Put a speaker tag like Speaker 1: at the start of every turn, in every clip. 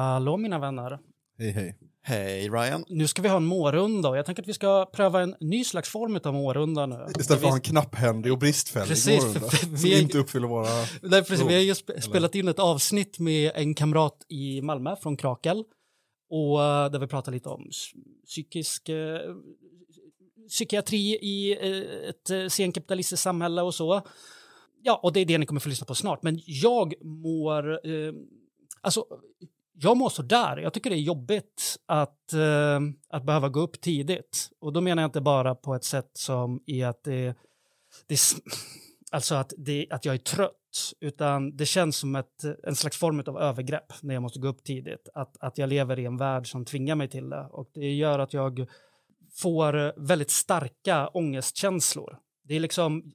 Speaker 1: Hallå mina vänner.
Speaker 2: Hej hej.
Speaker 3: Hej Ryan.
Speaker 1: Nu ska vi ha en mårunda och jag tänker att vi ska pröva en ny slags form av mårunda nu.
Speaker 2: Istället för att ha en knapphändig och bristfällig
Speaker 1: Precis,
Speaker 2: morgondag,
Speaker 1: för- för
Speaker 2: som
Speaker 1: vi är-
Speaker 2: inte uppfyller våra...
Speaker 1: Nej, precis, vi har ju sp-
Speaker 2: eller?
Speaker 1: spelat in ett avsnitt med en kamrat i Malmö från Krakel. Och eh, där vi pratar lite om psykisk eh, psykiatri i eh, ett eh, senkapitalistiskt samhälle och så. Ja, och det är det ni kommer få lyssna på snart. Men jag mår... Eh, alltså, jag mår så där. Jag tycker det är jobbigt att, eh, att behöva gå upp tidigt. Och då menar jag inte bara på ett sätt som i att det, det alltså att, det, att jag är trött, utan det känns som ett, en slags form av övergrepp när jag måste gå upp tidigt. Att, att jag lever i en värld som tvingar mig till det. Och det gör att jag får väldigt starka ångestkänslor. Det är liksom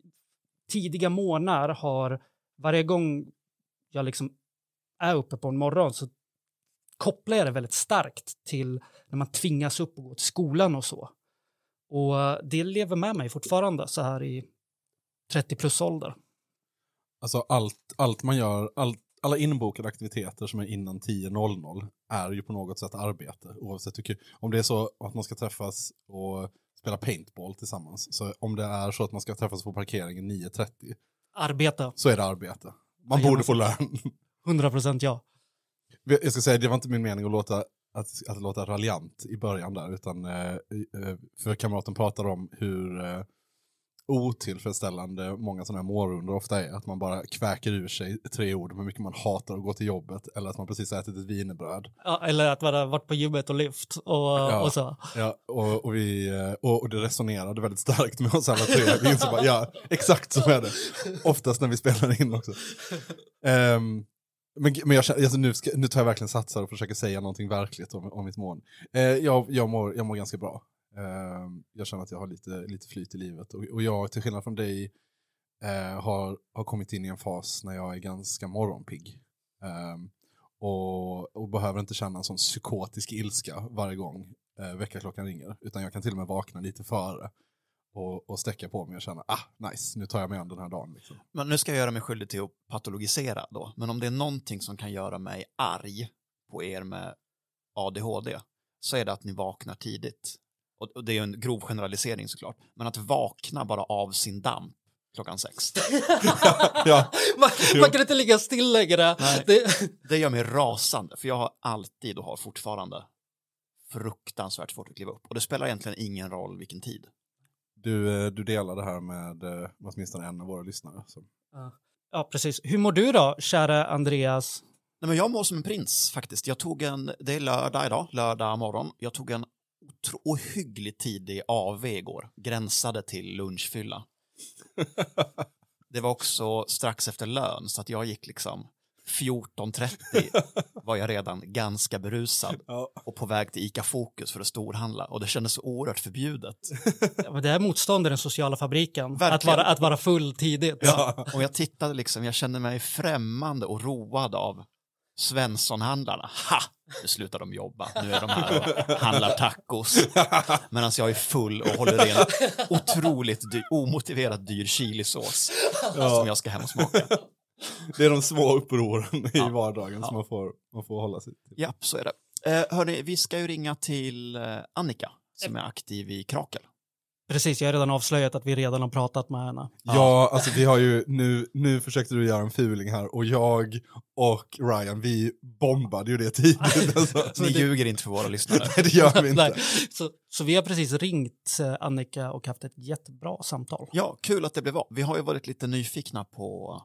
Speaker 1: tidiga morgnar har, varje gång jag liksom är uppe på en morgon så kopplar jag det väldigt starkt till när man tvingas upp och gå till skolan och så. Och det lever med mig fortfarande så här i 30 plus ålder.
Speaker 2: Alltså allt, allt man gör, allt, alla inbokade aktiviteter som är innan 10.00 är ju på något sätt arbete. Oavsett hur, kul- om det är så att man ska träffas och spela paintball tillsammans. Så om det är så att man ska träffas på parkeringen 9.30
Speaker 1: Arbete,
Speaker 2: så är det arbete. Man
Speaker 1: Jajamensan.
Speaker 2: borde få lön.
Speaker 1: 100 procent ja.
Speaker 2: Jag ska säga, det var inte min mening att låta, att, att låta raljant i början där, utan eh, eh, för kamraten pratar om hur eh, otillfredsställande många sådana här morrundor ofta är. Att man bara kväker ur sig tre ord om hur mycket man hatar att gå till jobbet, eller att man precis ätit ett wienerbröd.
Speaker 1: ja. Eller att man har varit på gymmet och lyft och, och så.
Speaker 2: Ja, och, och, vi, och, och det resonerade väldigt starkt med oss alla tre. Vi insåg bara, ja, exakt så är det. Oftast när vi spelar in också. Ehm, men men jag, alltså nu, ska, nu tar jag verkligen satsar och försöker säga någonting verkligt om, om mitt mående. Eh, jag, jag, mår, jag mår ganska bra. Eh, jag känner att jag har lite, lite flyt i livet. Och, och jag, till skillnad från dig, eh, har, har kommit in i en fas när jag är ganska morgonpigg. Ehm, och, och behöver inte känna en sån psykotisk ilska varje gång eh, väckarklockan ringer. Utan jag kan till och med vakna lite före och, och sträcka på mig och känna, ah, nice, nu tar jag mig an den här dagen. Liksom.
Speaker 3: Men nu ska jag göra mig skyldig till att patologisera då. Men om det är någonting som kan göra mig arg på er med ADHD så är det att ni vaknar tidigt. Och och det är ju en grov generalisering såklart. Men att vakna bara av sin damp klockan sex.
Speaker 2: ja,
Speaker 1: man, man kan inte ligga still längre.
Speaker 3: Nej.
Speaker 1: Det,
Speaker 3: Det gör mig rasande. För jag har alltid och har fortfarande fruktansvärt svårt att kliva upp. Och det spelar egentligen ingen roll vilken tid.
Speaker 2: Du, eh, du delar det här med eh, åtminstone en av våra lyssnare. Så.
Speaker 1: ja, precis. Hur mår du då, kära Andreas?
Speaker 3: Nej, men jag mår som en prins faktiskt. Jag tog en, det är lördag idag, lördag morgon. Jag tog en otro, ohyggligt tidig AV igår, gränsade till lunchfylla. Det var också strax efter lön, så att jag gick liksom 14.30 var jag redan ganska berusad
Speaker 2: Ja.
Speaker 3: och på väg till ICA Fokus för att storhandla och det kändes så oerhört förbjudet.
Speaker 1: Ja, men Det är motstånd i den sociala fabriken. Att vara, att vara full tidigt.
Speaker 3: Ja. Och jag tittade liksom, jag kände mig främmande och road av Svenssonhandlarna. Ha! Nu slutar de jobba, nu är de här och handlar tacos. Medan jag är full och håller i en otroligt dyr, omotiverat dyr chilisås som jag ska hem och smaka.
Speaker 2: Det är de små upproren i
Speaker 3: Ja.
Speaker 2: vardagen
Speaker 3: Ja.
Speaker 2: som man får, man får hålla sig till.
Speaker 3: Ja, så är det. Eh, hörni, vi ska ju ringa till eh, Annika som är aktiv i Krakel.
Speaker 1: Precis, jag har redan avslöjat att vi redan har pratat med henne.
Speaker 2: Ja, alltså vi har ju, nu, nu försökte du göra en fuling här och jag och Ryan, vi bombade ju det tidigt. Alltså.
Speaker 3: Ni ljuger inte för våra lyssnare.
Speaker 2: Nej, det gör vi
Speaker 1: Nej,
Speaker 2: inte.
Speaker 1: så, så vi har precis ringt eh, Annika och haft ett jättebra samtal.
Speaker 3: Ja, kul att det blev av. Vi har ju varit lite nyfikna på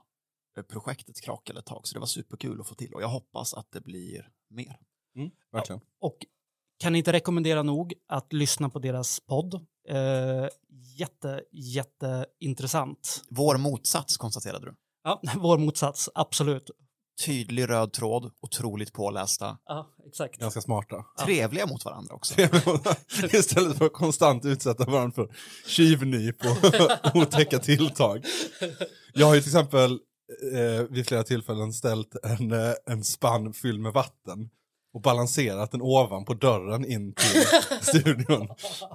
Speaker 3: projektet Krakel ett tag, så det var superkul att få till och jag hoppas att det blir mer.
Speaker 2: Mm, verkligen.
Speaker 1: Och kan inte rekommendera nog att lyssna på deras podd. Eh, jätte, jätteintressant.
Speaker 3: Vår motsats konstaterade du.
Speaker 1: Ja, vår motsats, absolut.
Speaker 3: Tydlig röd tråd, otroligt pålästa,
Speaker 1: Ja, exakt.
Speaker 2: Ganska smarta.
Speaker 3: trevliga mot varandra också.
Speaker 2: Istället för att konstant utsätta varandra för tjuvnyp och otäcka tilltag. Jag har ju till exempel eh, vid flera tillfällen ställt en, eh, en spann fylld med vatten och balanserat den ovanpå dörren in till studion.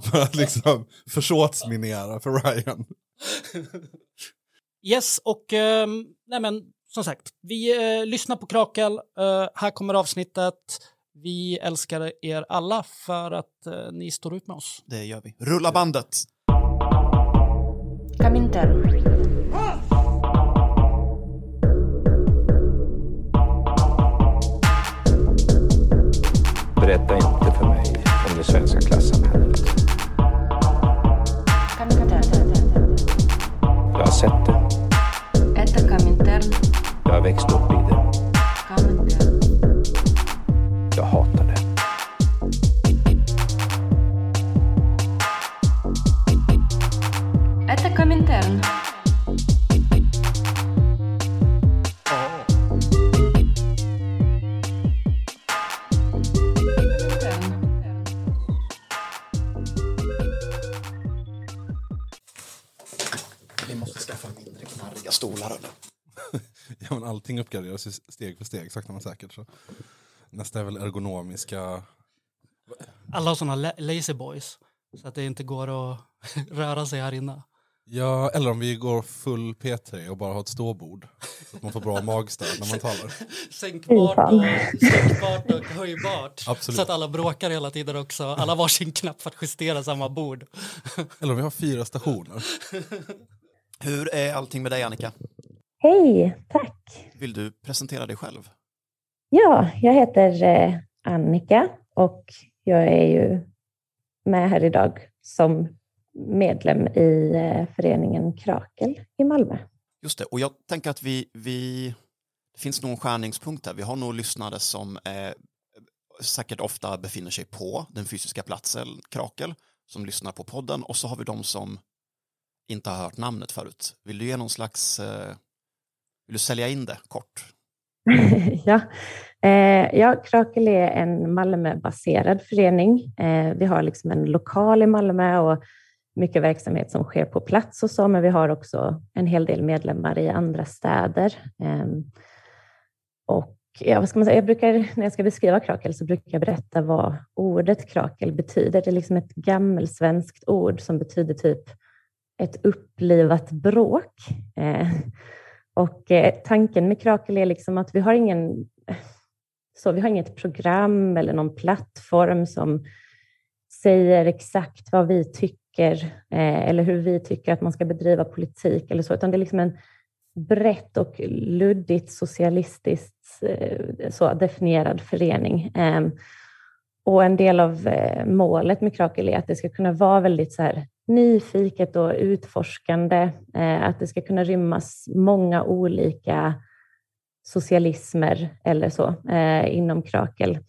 Speaker 2: För att liksom försåtsminera för Ryan.
Speaker 1: Yes, och ehm, nej men, som sagt, vi eh, lyssnar på Krakel. Eh, här kommer avsnittet. Vi älskar er alla för att eh, ni står ut med oss.
Speaker 3: Det gör vi. Rulla bandet!
Speaker 4: Kaminter.
Speaker 5: Berätta inte för mig om det svenska klassamhället.
Speaker 4: Kaminter.
Speaker 5: Jag har sett det.
Speaker 4: Это Коминтерн.
Speaker 5: Jag har växt upp i det.
Speaker 4: Коминтерн.
Speaker 5: Jag hatar det.
Speaker 4: Это Коминтерн.
Speaker 2: Allting uppgraderas steg för steg, sakta men säkert. Så. Nästa är väl ergonomiska...
Speaker 1: Alla har sådana la- lazy boys så att det inte går att röra sig här inne.
Speaker 2: Ja, eller om vi går full P3 och bara har ett ståbord. Så att man får bra magstöd när man talar.
Speaker 1: Sänkbart och, sänkbart och höjbart.
Speaker 2: Absolut.
Speaker 1: Så att alla bråkar hela tiden också. Alla var sin knapp för att justera samma bord.
Speaker 2: Eller om vi har fyra stationer.
Speaker 3: Hur är allting med dig, Annika?
Speaker 6: Hej, tack.
Speaker 3: Vill du presentera dig själv?
Speaker 6: Ja, jag heter eh, Annika och jag är ju med här idag som medlem i eh, föreningen Krakel i Malmö.
Speaker 3: Just det, och jag tänker att vi, vi det finns nog en skärningspunkt här. Vi har nog lyssnare som eh, säkert ofta befinner sig på den fysiska platsen Krakel, som lyssnar på podden, och så har vi de som inte har hört namnet förut. Vill du ge någon slags, eh, vill du sälja in det kort?
Speaker 6: ja. Eh, ja, Krakel är en Malmöbaserad förening. Eh, vi har liksom en lokal i Malmö och mycket verksamhet som sker på plats och så, men vi har också en hel del medlemmar i andra städer. Eh, och ja, vad ska man säga? Jag brukar, när jag ska beskriva krakel så brukar jag berätta vad ordet krakel betyder. Det är liksom ett gammelsvenskt ord som betyder typ ett upplivat bråk. Eh, och eh, tanken med krakel är liksom att vi har ingen så vi har inget program eller någon plattform som säger exakt vad vi tycker eh, eller hur vi tycker att man ska bedriva politik eller så, utan det är liksom en brett och luddigt socialistiskt eh, så definierad förening. Ehm, och en del av eh, målet med Krakel är att det ska kunna vara väldigt så här, nyfiket och utforskande, eh, att det ska kunna rymmas många olika socialismer eller så eh, inom Krakel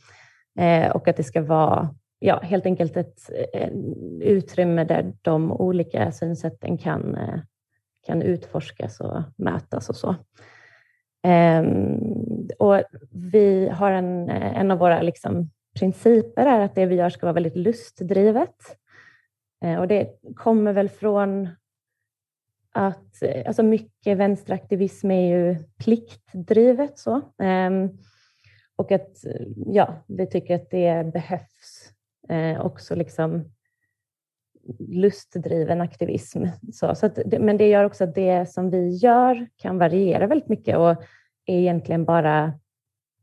Speaker 6: eh, och att det ska vara ja, helt enkelt ett utrymme där de olika synsätten kan, kan utforskas och mötas och så. Ehm, och vi har en, en av våra liksom, principer är att det vi gör ska vara väldigt lustdrivet. Eh, och det kommer väl från att eh, alltså mycket vänsteraktivism är ju pliktdrivet. Så. Ehm, och att eh, ja, vi tycker att det behövs också liksom lustdriven aktivism. Så, så att, men det gör också att det som vi gör kan variera väldigt mycket och är egentligen bara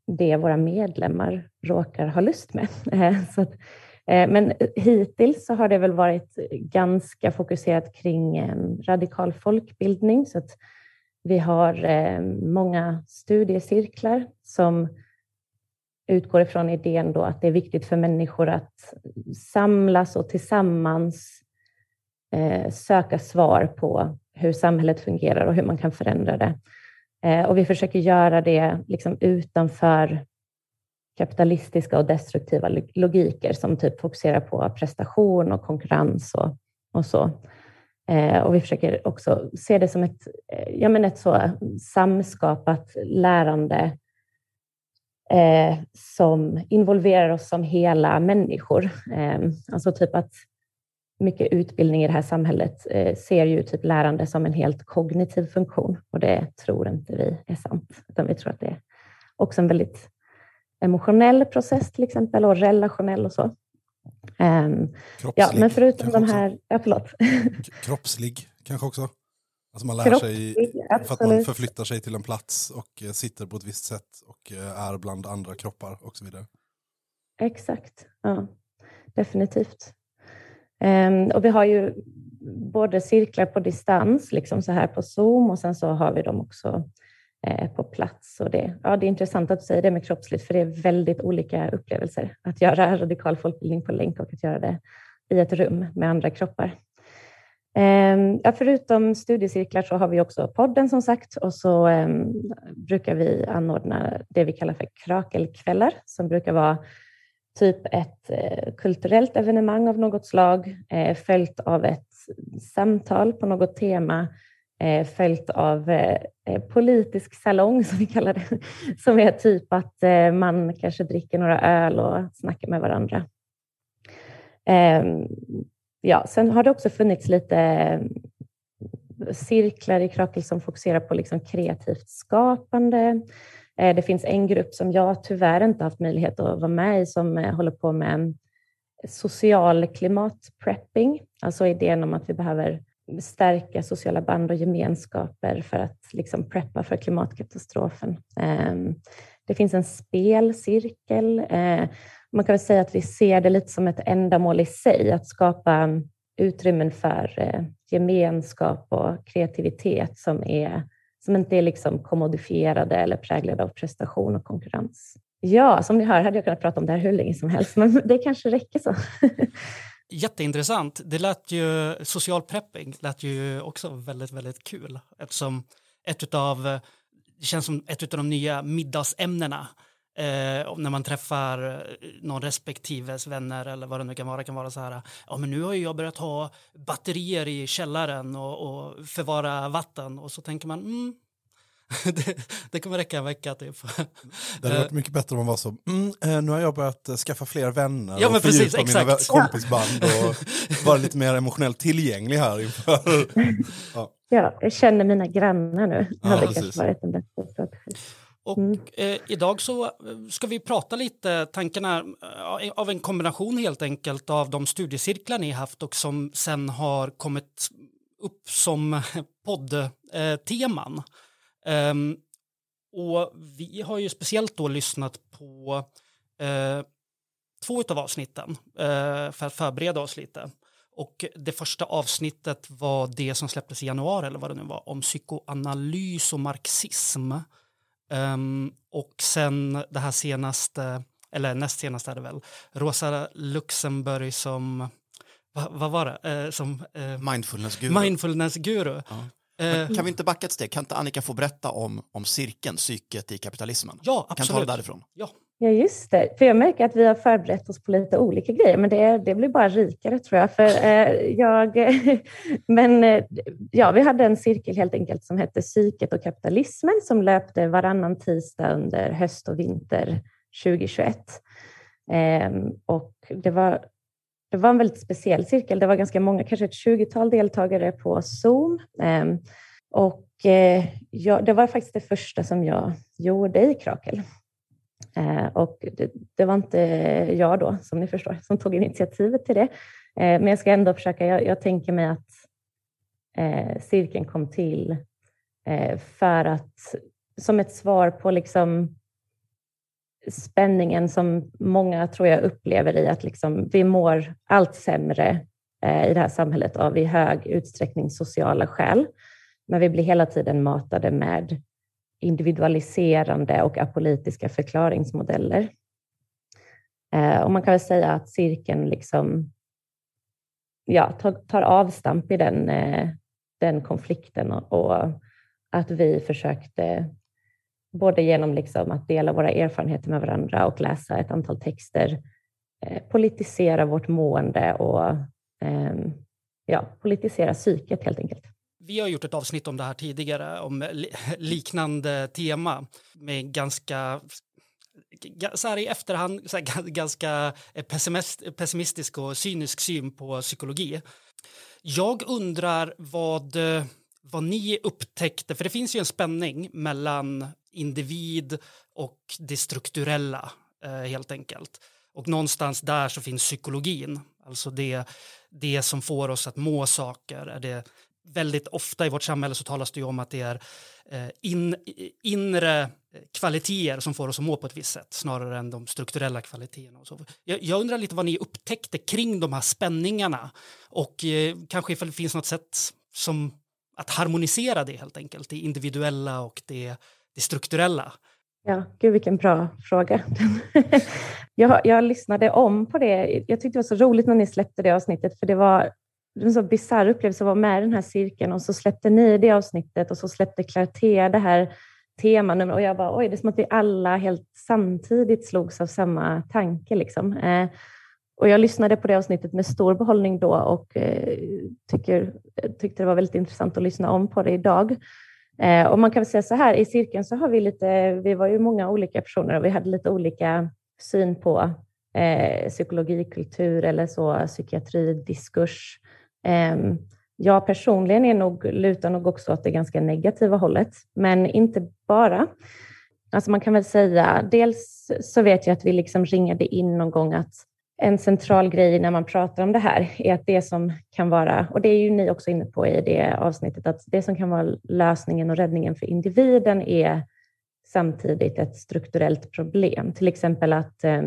Speaker 6: det våra medlemmar råkar ha lust med. så att, Eh, men hittills så har det väl varit ganska fokuserat kring eh, radikal folkbildning. Så att vi har eh, många studiecirklar som utgår ifrån idén då att det är viktigt för människor att samlas och tillsammans söka svar på hur samhället fungerar och hur man kan förändra det. Och vi försöker göra det liksom utanför kapitalistiska och destruktiva logiker som typ fokuserar på prestation och konkurrens och, och så. Eh, och vi försöker också se det som ett, eh, ja, men ett så samskapat lärande eh, som involverar oss som hela människor. Eh, alltså typ att mycket utbildning i det här samhället eh, ser ju typ lärande som en helt kognitiv funktion och det tror inte vi är sant, utan vi tror att det är också en väldigt emotionell process till exempel och relationell och så. Um, ja, men förutom de här, ja förlåt.
Speaker 2: Kroppslig kanske också? Alltså man lär
Speaker 6: Kroppslig,
Speaker 2: sig för att man förflyttar sig till en plats och eh, sitter på ett visst sätt och eh, är bland andra kroppar och så vidare.
Speaker 6: Exakt, ja, definitivt. Ehm, och vi har ju både cirklar på distans, liksom så här på Zoom, och sen så har vi dem också Eh, på plats. Och det, ja, det är intressant att du säger det med kroppsligt, för det är väldigt olika upplevelser att göra radikal folkbildning på länk och att göra det i ett rum med andra kroppar. Ehm, ja, förutom studiecirklar så har vi också podden som sagt och så ehm, brukar vi anordna det vi kallar för krakelkvällar som brukar vara typ ett eh, kulturellt evenemang av något slag eh, följt av ett samtal på något tema eh, följt av eh, eh politisk salong som vi kallar det som är typ att eh, man kanske dricker några öl och snackar med varandra. Ehm, ja, sen har det också funnits lite eh, cirklar i Krakel som fokuserar på liksom kreativt skapande. Eh, Det finns en grupp som jag tyvärr inte haft möjlighet att vara med i som eh, håller på med social klimatprepping, alltså idén om att vi behöver stärka sociala band och gemenskaper för att liksom preppa för klimatkatastrofen. Ehm, det finns en spelcirkel. Eh, man kan väl säga att vi ser det lite som ett ändamål i sig, att skapa utrymmen för eh, gemenskap och kreativitet som, är, som inte är liksom kommodifierade eller präglade av prestation och konkurrens. Ja, som ni hör hade jag kunnat prata om det här hur länge som helst, men det kanske räcker så.
Speaker 1: Jätteintressant. Det lät ju, social prepping lät ju också väldigt, väldigt kul eftersom ett utav, det känns som ett av de nya middagsämnena eh, när man träffar eh, någon respektives vänner eller vad det nu kan vara, kan vara så här, ja men nu har ju jag börjat ha batterier i källaren och, och förvara vatten och så tänker man, mm, det, det kommer räcka en vecka typ.
Speaker 2: Det hade varit mycket bättre om man var så, mm, eh, nu har jag börjat eh, skaffa fler vänner
Speaker 1: Ja, men
Speaker 2: och
Speaker 1: precis,
Speaker 2: fördjupa mina
Speaker 1: exakt.
Speaker 2: vä- kompisband och vara lite mer emotionellt tillgänglig här inför. Ja.
Speaker 6: Ja, jag känner mina grannar nu. Det
Speaker 2: Ja,
Speaker 6: hade
Speaker 2: precis.
Speaker 6: kanske varit en bättre strategi.
Speaker 1: Och
Speaker 6: Mm.
Speaker 1: eh, idag så eh, ska vi prata lite, tanken är eh, av en kombination helt enkelt av de studiecirklar ni haft och som sen har kommit upp som poddteman. Ehm, och vi har ju speciellt då lyssnat på eh, två av avsnitten eh, för att förbereda oss lite. Och det första avsnittet var det som släpptes i januari, eller vad det nu var, om psykoanalys och marxism. Ehm, och sen det här senaste, eller näst senaste är det väl, Rosa Luxemburg som, va, vad var det, eh, som eh,
Speaker 3: Mindfulness-guru.
Speaker 1: mindfulness-guru.
Speaker 3: Ja.
Speaker 1: Eh,
Speaker 3: Kan vi inte backa ett steg? Kan inte Annika få berätta om, om cirkeln, psyket i kapitalismen?
Speaker 1: ja,
Speaker 3: Kan ta
Speaker 1: absolut.
Speaker 3: det därifrån.
Speaker 1: Ja.
Speaker 6: Ja, just det. För jag märker att vi har förberett oss på lite olika grejer, men det, det blir bara rikare tror jag. För, eh, jag men eh, ja, vi hade en cirkel helt enkelt som hette Psyket och kapitalismen som löpte varannan tisdag under höst och vinter 2021. Eh, och det var, det var en väldigt speciell cirkel. Det var ganska många, kanske ett 20-tal deltagare på Zoom. Ehm, och eh, jag, det var faktiskt det första som jag gjorde i Krakel. Ehm, och det, det var inte jag då, som ni förstår, som tog initiativet till det. Ehm, men jag ska ändå försöka, jag, jag tänker mig att eh, cirkeln kom till eh, för att, som ett svar på liksom spänningen som många tror jag upplever i att liksom vi mår allt sämre eh, i det här samhället av i hög utsträckning sociala skäl. Men vi blir hela tiden matade med individualiserande och apolitiska förklaringsmodeller. Eh, och man kan väl säga att cirkeln liksom, ja, tar, tar avstamp i den, eh, den konflikten och, och att vi försökte både genom liksom att dela våra erfarenheter med varandra och läsa ett antal texter eh, politisera vårt mående och eh, ja, politisera psyket helt enkelt.
Speaker 1: Vi har gjort ett avsnitt om det här tidigare, om liknande tema med ganska så här i efterhand så här, ganska pessimistisk och cynisk syn på psykologi. Jag undrar vad, eh, vad ni upptäckte, för det finns ju en spänning mellan individ och det strukturella eh, helt enkelt. Och någonstans där så finns psykologin, alltså det, det som får oss att må saker. Är det väldigt ofta i vårt samhälle så talas det ju om att det är eh, in, inre kvaliteter som får oss att må på ett visst sätt snarare än de strukturella kvaliteterna. Och så. Jag, jag undrar lite vad ni upptäckte kring de här spänningarna och eh, kanske ifall det finns något sätt som att harmonisera det helt enkelt, det individuella och det, det strukturella.
Speaker 6: Ja, gud vilken bra fråga. jag, jag lyssnade om på det. Jag tyckte det var så roligt när ni släppte det avsnittet, för det var en så bisarr upplevelse att vara med i den här cirkeln och så släppte ni det avsnittet och så släppte Clarté det här temanumret och jag bara, oj, det är som att vi alla helt samtidigt slogs av samma tanke. Liksom. Eh, och jag lyssnade på det avsnittet med stor behållning då och eh, tycker, tyckte det var väldigt intressant att lyssna om på det idag. Eh, och man kan väl säga så här, i cirkeln så har vi lite, vi var ju många olika personer och vi hade lite olika syn på eh, psykologikultur eller så, psykiatri, diskurs. Eh, jag personligen är nog, lutar nog också åt det ganska negativa hållet, men inte bara. Alltså man kan väl säga, dels så vet jag att vi liksom ringade in någon gång att en central grej när man pratar om det här är att det som kan vara, och det är ju ni också inne på i det avsnittet, att det som kan vara lösningen och räddningen för individen är samtidigt ett strukturellt problem. Till exempel att, eh,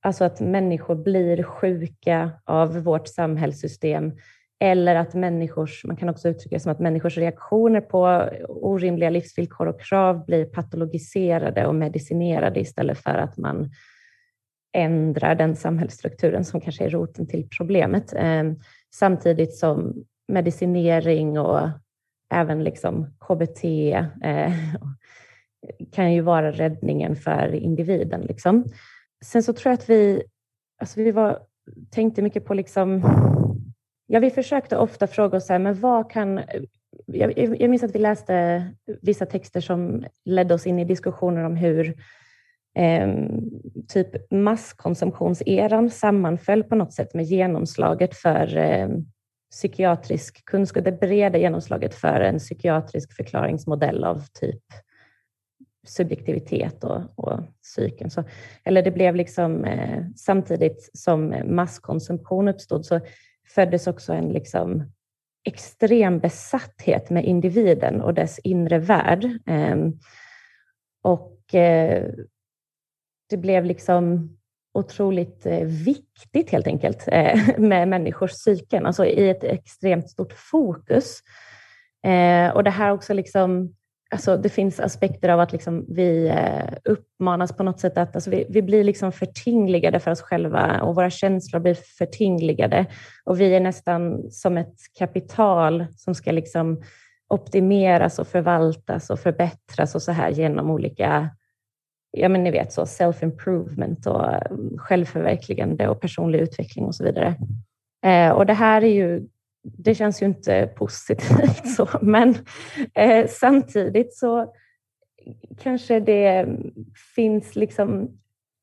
Speaker 6: alltså att människor blir sjuka av vårt samhällssystem eller att människors, man kan också uttrycka det som att människors reaktioner på orimliga livsvillkor och krav blir patologiserade och medicinerade istället för att man ändrar den samhällsstrukturen som kanske är roten till problemet. Eh, samtidigt som medicinering och även liksom KBT eh, kan ju vara räddningen för individen. Liksom. Sen så tror jag att vi, alltså vi var, tänkte mycket på liksom Ja, vi försökte ofta fråga oss här, men vad kan... Jag, jag minns att vi läste vissa texter som ledde oss in i diskussioner om hur eh, typ masskonsumtionseran sammanföll på något sätt med genomslaget för eh, psykiatrisk kunskap, det breda genomslaget för en psykiatrisk förklaringsmodell av typ subjektivitet och, och psyken. Så, eller det blev liksom eh, samtidigt som masskonsumtion uppstod så föddes också en liksom extrem besatthet med individen och dess inre värld. Eh, och eh, det blev liksom otroligt eh, viktigt helt enkelt eh, med människors psyken, alltså i ett extremt stort fokus. Eh, och det här också liksom alltså det finns aspekter av att liksom vi uppmanas på något sätt att alltså vi, vi blir liksom förtingligade för oss själva och våra känslor blir förtingligade. Och vi är nästan som ett kapital som ska liksom optimeras och förvaltas och förbättras och så här genom olika ja men ni vet så self-improvement och mm, självförverkligande och personlig utveckling och så vidare. Eh, och det här är ju det känns ju inte positivt så, men eh, samtidigt så kanske det finns liksom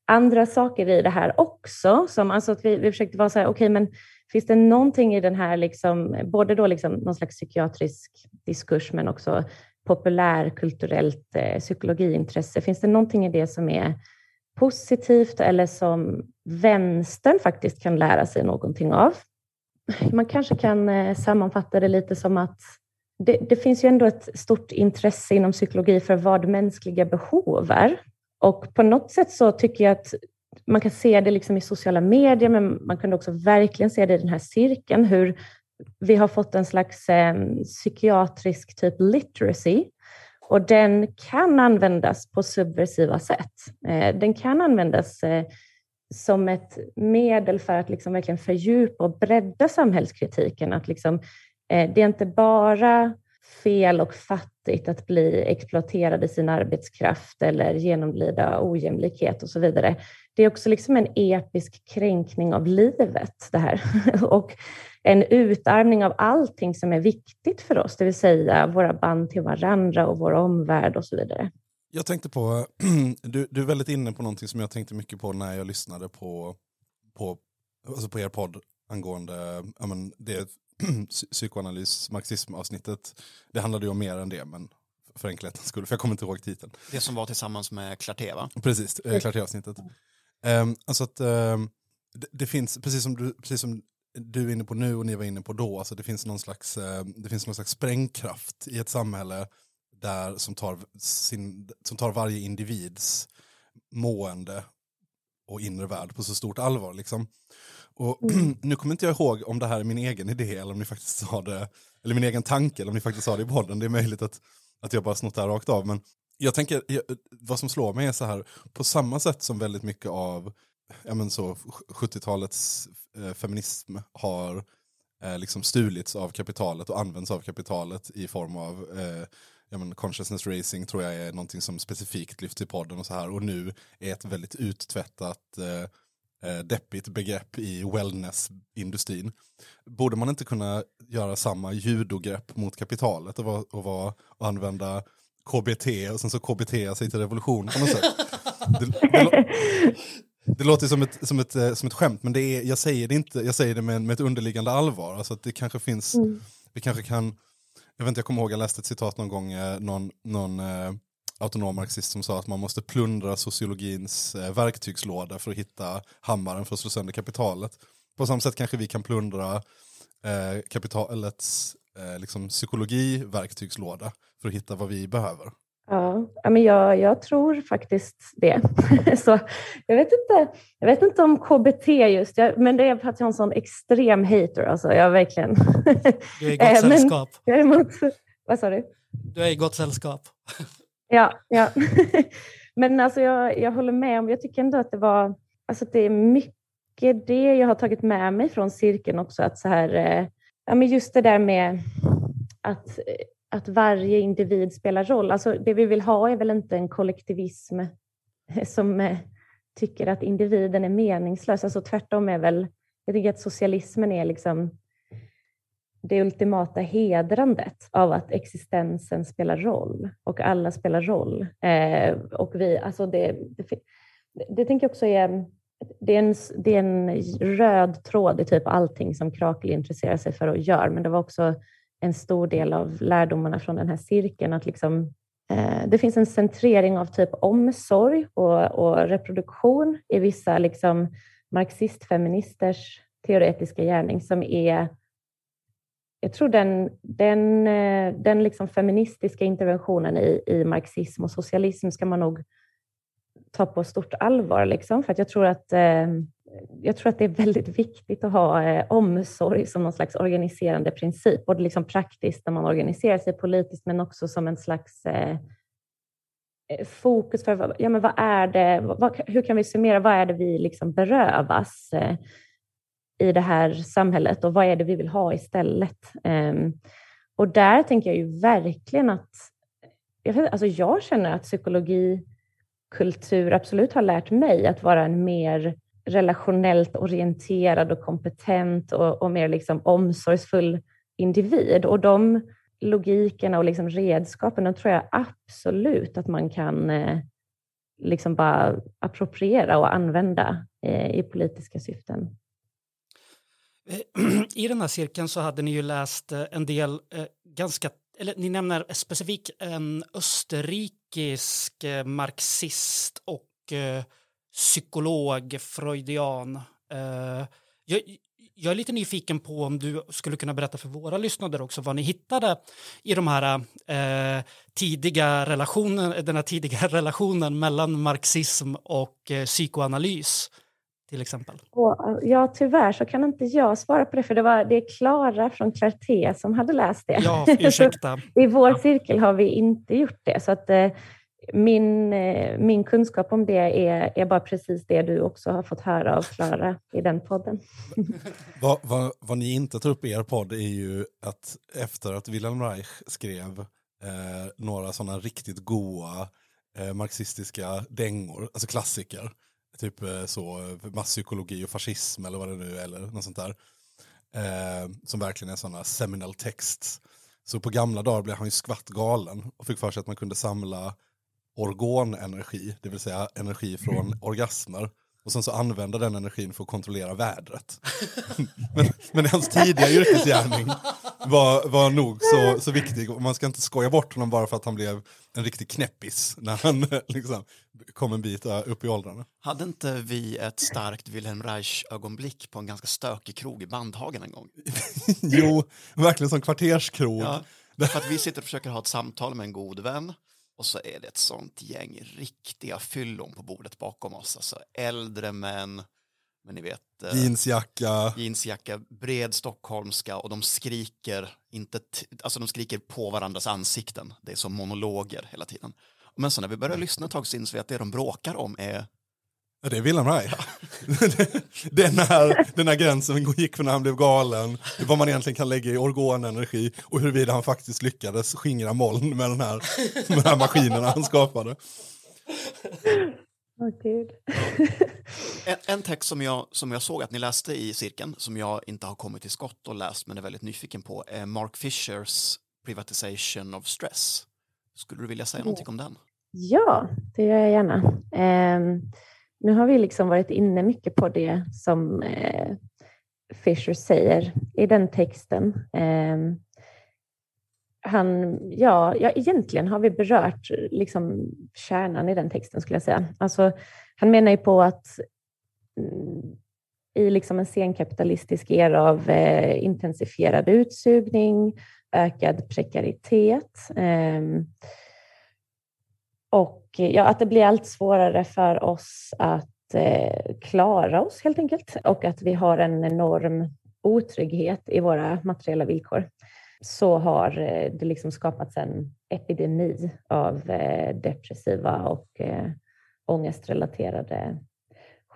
Speaker 6: andra saker i det här också. Som, alltså att vi, vi försökte vara så här, okej, okay, men finns det någonting i den här, liksom, både då liksom någon slags psykiatrisk diskurs, men också populärkulturellt eh, psykologiintresse, finns det någonting i det som är positivt eller som vänstern faktiskt kan lära sig någonting av? man kanske kan eh, sammanfatta det lite som att det, det, finns ju ändå ett stort intresse inom psykologi för vad mänskliga behov är. Och på något sätt så tycker jag att man kan se det liksom i sociala medier, men man kunde också verkligen se det i den här cirkeln, hur vi har fått en slags eh, psykiatrisk typ literacy. Och den kan användas på subversiva sätt. Eh, den kan användas eh, som ett medel för att liksom verkligen fördjupa och bredda samhällskritiken. Att liksom, eh, det är inte bara fel och fattigt att bli exploaterad i sin arbetskraft eller genomlida ojämlikhet och så vidare. Det är också liksom en episk kränkning av livet det här och en utarmning av allting som är viktigt för oss, det vill säga våra band till varandra och vår omvärld och så vidare.
Speaker 2: Jag tänkte på, du, du är väldigt inne på någonting som jag tänkte mycket på när jag lyssnade på, på, alltså på er podd angående ja, men det psykoanalys, marxism-avsnittet. Det handlade ju om mer än det, men för enkelhetens skull, för jag kommer inte ihåg titeln.
Speaker 3: Det som var tillsammans med Clarté, va?
Speaker 2: Precis, eh, Clarté-avsnittet. Um, alltså att um, det, det, finns, precis som, du, precis som du är inne på nu och ni var inne på då, alltså det finns någon slags, eh, det finns någon slags sprängkraft i ett samhälle där, som, tar sin, som tar varje individs mående och inre värld på så stort allvar. Liksom. Och nu kommer inte jag ihåg om det här är min egen idé eller om ni faktiskt sa det, eller min egen tanke eller om ni faktiskt sa det i podden. Det är möjligt att, att jag bara snott det här rakt av. Men jag tänker, jag, vad som slår mig är så här, på samma sätt som väldigt mycket av ja, men så, 70-talets eh, feminism har eh, liksom stulits av kapitalet och används av kapitalet i form av eh, ja, men consciousness racing tror jag är någonting som specifikt lyfts i podden och så här och nu är ett väldigt uttvättat eh, eh deppigt begrepp i wellnessindustrin. Borde man inte kunna göra samma judogrepp mot kapitalet och, var, och, var, och använda KBT och sen så KBT sig till revolution på något sätt? Det, det, det låter som ett, som ett, eh, som ett skämt, men det är, jag säger det inte, jag säger det med, med ett underliggande allvar. Alltså att det kanske finns,
Speaker 6: Mm.
Speaker 2: vi kanske kan, jag vet inte, jag kommer ihåg, jag läste ett citat någon gång, eh, någon, någon eh, autonom marxist som sa att man måste plundra sociologins eh, verktygslåda för att hitta hammaren för att slå sönder kapitalet. På samma sätt kanske vi kan plundra eh, kapitalets eh, liksom psykologiverktygslåda för att hitta vad vi behöver.
Speaker 6: Ja, men jag, jag tror faktiskt det. Så jag, vet inte, jag vet inte om KBT just, jag, men det är för att jag har en sån extrem hater. Alltså, jag verkligen...
Speaker 1: Du är i
Speaker 6: Eh,
Speaker 1: gott
Speaker 6: men-
Speaker 1: sällskap.
Speaker 6: Däremot, vad sa du?
Speaker 1: Du är i gott sällskap.
Speaker 6: Ja, ja. men alltså jag, jag håller med om, jag tycker ändå att det var, alltså det är mycket det jag har tagit med mig från cirkeln också, att så här, eh, ja men just det där med att, att varje individ spelar roll. Alltså det vi vill ha är väl inte en kollektivism eh, som eh, tycker att individen är meningslös. Alltså tvärtom är väl, jag tycker att socialismen är liksom det ultimata hedrandet av att existensen spelar roll och alla spelar roll. Eh, och vi, alltså det, det, det tänker jag också är, det är, en, det är en röd tråd i typ allting som Krakel intresserar sig för och gör, men det var också en stor del av lärdomarna från den här cirkeln, att liksom, eh, det finns en centrering av typ omsorg och, och reproduktion i vissa liksom, marxistfeministers teoretiska gärning som är jag tror den, den, eh, den liksom feministiska interventionen i, i marxism och socialism ska man nog ta på stort allvar. Liksom, för att jag, tror att, eh, jag tror att det är väldigt viktigt att ha eh, omsorg som någon slags organiserande princip, både liksom praktiskt när man organiserar sig politiskt, men också som en slags eh, eh fokus för ja, men vad är det, vad, hur kan vi summera, vad är det vi liksom berövas? Eh, i det här samhället och vad är det vi vill ha istället? Um, och där tänker jag ju verkligen att jag, alltså jag känner att psykologikultur absolut har lärt mig att vara en mer relationellt orienterad och kompetent och, och mer liksom omsorgsfull individ. Och de logikerna och liksom redskapen, de tror jag absolut att man kan eh, liksom bara appropriera och använda eh, i politiska syften.
Speaker 1: I den här cirkeln så hade ni ju läst eh, en del eh, ganska, eller ni nämner specifikt en österrikisk eh, marxist och eh, psykolog, freudian. Eh, jag, jag är lite nyfiken på om du skulle kunna berätta för våra lyssnare också vad ni hittade i de här eh, tidiga relationen, den här tidiga relationen mellan marxism och eh, psykoanalys till exempel.
Speaker 6: Och, ja, tyvärr så kan inte jag svara på det, för det, var, det är Klara från Clarté som hade läst det.
Speaker 1: Ja, ursäkta.
Speaker 6: I vår cirkel har vi inte gjort det, så att eh, min, eh, min kunskap om det är, är bara precis det du också har fått höra av Klara i den podden.
Speaker 2: Vad, vad, vad ni inte tar upp i er podd är ju att efter att Wilhelm Reich skrev eh, några sådana riktigt goa eh, marxistiska dängor, alltså klassiker, typ eh, så masspsykologi och fascism eller vad det nu är, eller något sånt där, eh, som verkligen är sådana seminal texts. Så på gamla dagar blev han ju skvatt galen och fick för sig att man kunde samla orgonenergi, det vill säga energi från orgasmer, och sen så använda den energin för att kontrollera vädret. men, men hans tidiga yrkesgärning var, var nog så, så viktig och man ska inte skoja bort honom bara för att han blev en riktig knäppis när han liksom, kom en bit upp i åldrarna.
Speaker 3: Hade inte vi ett starkt Wilhelm Reich-ögonblick på en ganska stökig krog i Bandhagen en gång?
Speaker 2: jo, verkligen som kvarterskrog.
Speaker 3: Ja, för att vi sitter och försöker ha ett samtal med en god vän och så är det ett sånt gäng riktiga fyllon på bordet bakom oss. Alltså äldre män, men ni vet. eh,
Speaker 2: Jeansjacka.
Speaker 3: jeansjacka, bred stockholmska och de skriker, inte alltså de skriker på varandras ansikten. Det är som monologer hela tiden. Men så när vi börjar lyssna ett tag så inser vi att det de bråkar om är
Speaker 2: Ja, det är Wilhelm Reich. den, här, den här gränsen gick för när han blev galen, vad man egentligen kan lägga i organenergi och huruvida han faktiskt lyckades skingra moln med den här, med de här maskinerna han skapade.
Speaker 6: Gud.
Speaker 3: En, en text som jag, som jag såg att ni läste i cirkeln, som jag inte har kommit till skott och läst men är väldigt nyfiken på, är Mark Fishers Privatization of Stress. Skulle du vilja säga någonting om den?
Speaker 6: Ja, det gör jag gärna. Ehm, nu har vi liksom varit inne mycket på det som eh, Fisher säger i den texten. Eh, han, ja, ja, egentligen har vi berört liksom kärnan i den texten skulle jag säga. Alltså, han menar ju på att mm, i liksom en senkapitalistisk era av eh, intensifierad utsugning, ökad prekaritet, eh, och eh, ja, att det blir allt svårare för oss att eh, klara oss helt enkelt och att vi har en enorm otrygghet i våra materiella villkor så har eh, det liksom skapats en epidemi av eh, depressiva och eh, ångestrelaterade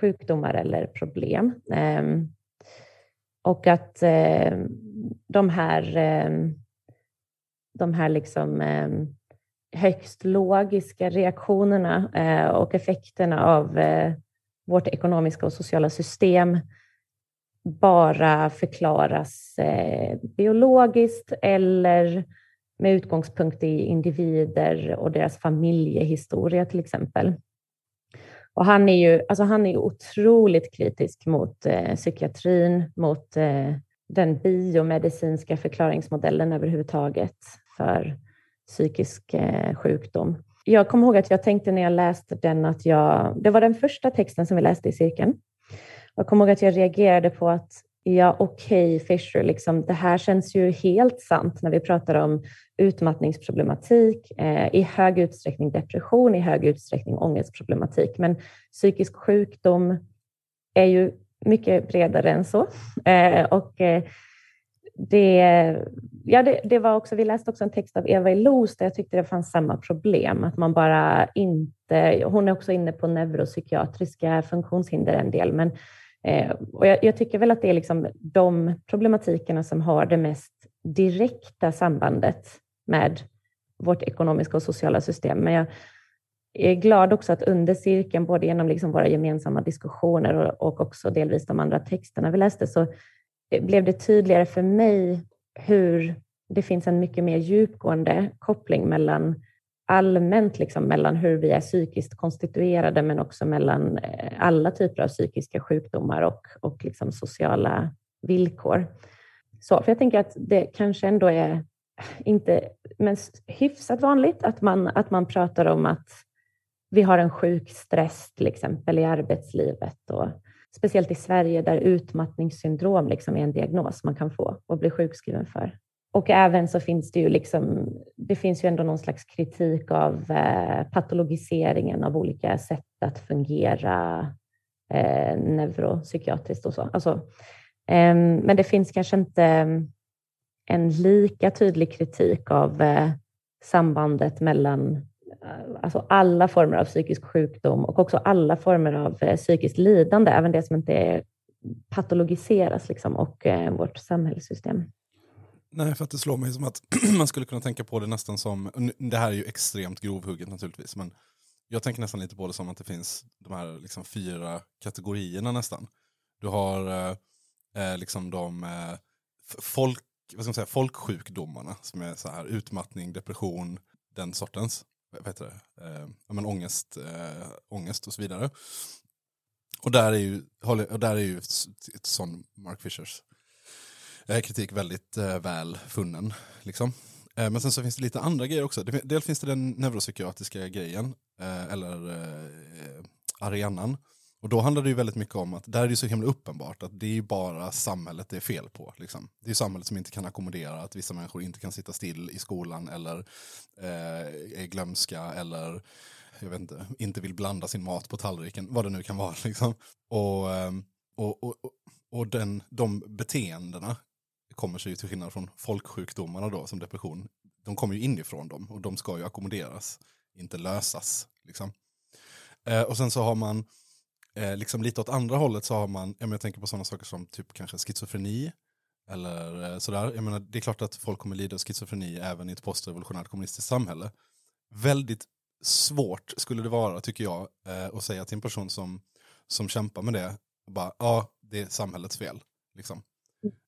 Speaker 6: sjukdomar eller problem. Ehm, och att eh, de här, eh, de här liksom, eh, högst logiska reaktionerna eh, och effekterna av eh, vårt ekonomiska och sociala system bara förklaras eh, biologiskt eller med utgångspunkt i individer och deras familjehistoria till exempel. Och han är ju alltså han är otroligt kritisk mot eh, psykiatrin, mot eh, den biomedicinska förklaringsmodellen överhuvudtaget för psykisk eh, sjukdom. Jag kommer ihåg att jag tänkte när jag läste den att jag, det var den första texten som vi läste i cirkeln. Jag kommer ihåg att jag reagerade på att ja, okej okay, Fisher, liksom, det här känns ju helt sant när vi pratar om utmattningsproblematik, eh, i hög utsträckning depression, i hög utsträckning ångestproblematik. Men psykisk sjukdom är ju mycket bredare än så. Eh, och eh, det, ja, det, det, var också, vi läste också en text av Eva Illouz där jag tyckte det fanns samma problem, att man bara inte, hon är också inne på neuropsykiatriska funktionshinder en del, men eh, och jag, jag, tycker väl att det är liksom de problematikerna som har det mest direkta sambandet med vårt ekonomiska och sociala system. Men jag är glad också att under cirkeln, både genom liksom våra gemensamma diskussioner och, och också delvis de andra texterna vi läste, så blev det tydligare för mig hur det finns en mycket mer djupgående koppling mellan allmänt liksom mellan hur vi är psykiskt konstituerade men också mellan eh, alla typer av psykiska sjukdomar och, och liksom sociala villkor. Så, för jag tänker att det kanske ändå är inte, men hyfsat vanligt att man, att man pratar om att vi har en sjuk stress till exempel i arbetslivet och speciellt i Sverige där utmattningssyndrom liksom är en diagnos man kan få och bli sjukskriven för. Och även så finns det ju liksom, det finns ju ändå någon slags kritik av eh, patologiseringen av olika sätt att fungera eh, neuropsykiatriskt och så. Alltså, eh, men det finns kanske inte ehm, en lika tydlig kritik av eh, sambandet mellan Eh, alltså alla former av psykisk sjukdom och också alla former av eh, psykiskt lidande, även det som inte är patologiseras liksom, och eh, vårt samhällssystem.
Speaker 2: Nej, för att det slår mig som att man skulle kunna tänka på det nästan som, det här är ju extremt grovhugget naturligtvis, men jag tänker nästan lite på det som att det finns de här liksom fyra kategorierna nästan. Du har eh, eh liksom de eh, folk, vad ska man säga, folksjukdomarna som är så här utmattning, depression, den sortens vad heter det, eh, men ångest, eh, ångest och så vidare. Och där är ju, och där är ju ett, ett sån Mark Fishers eh, kritik väldigt eh, väl funnen. Liksom. Eh, men sen så finns det lite andra grejer också. Dels finns det den neuropsykiatriska grejen, eh, eller eh, eh arenan. Och då handlar det ju väldigt mycket om att där är det så himla uppenbart att det är ju bara samhället det är fel på. Liksom. Det är ju samhället som inte kan ackommodera att vissa människor inte kan sitta still i skolan eller eh, är glömska eller jag vet inte, inte vill blanda sin mat på tallriken, vad det nu kan vara. Liksom. Och, ehm, och, och, och, och den, de beteendena kommer sig ju till skillnad från folksjukdomarna då, som depression, de kommer ju inifrån dem och de ska ju ackommoderas, inte lösas. Liksom. Eh, och sen så har man, eh, liksom lite åt andra hållet så har man, ja, men jag tänker på sådana saker som typ kanske schizofreni, eller eh, sådär. Jag menar, det är klart att folk kommer lida av schizofreni även i ett postrevolutionärt kommunistiskt samhälle. Väldigt svårt skulle det vara, tycker jag, eh, att säga till en person som, som kämpar med det, bara, ja, det är samhällets fel. Liksom.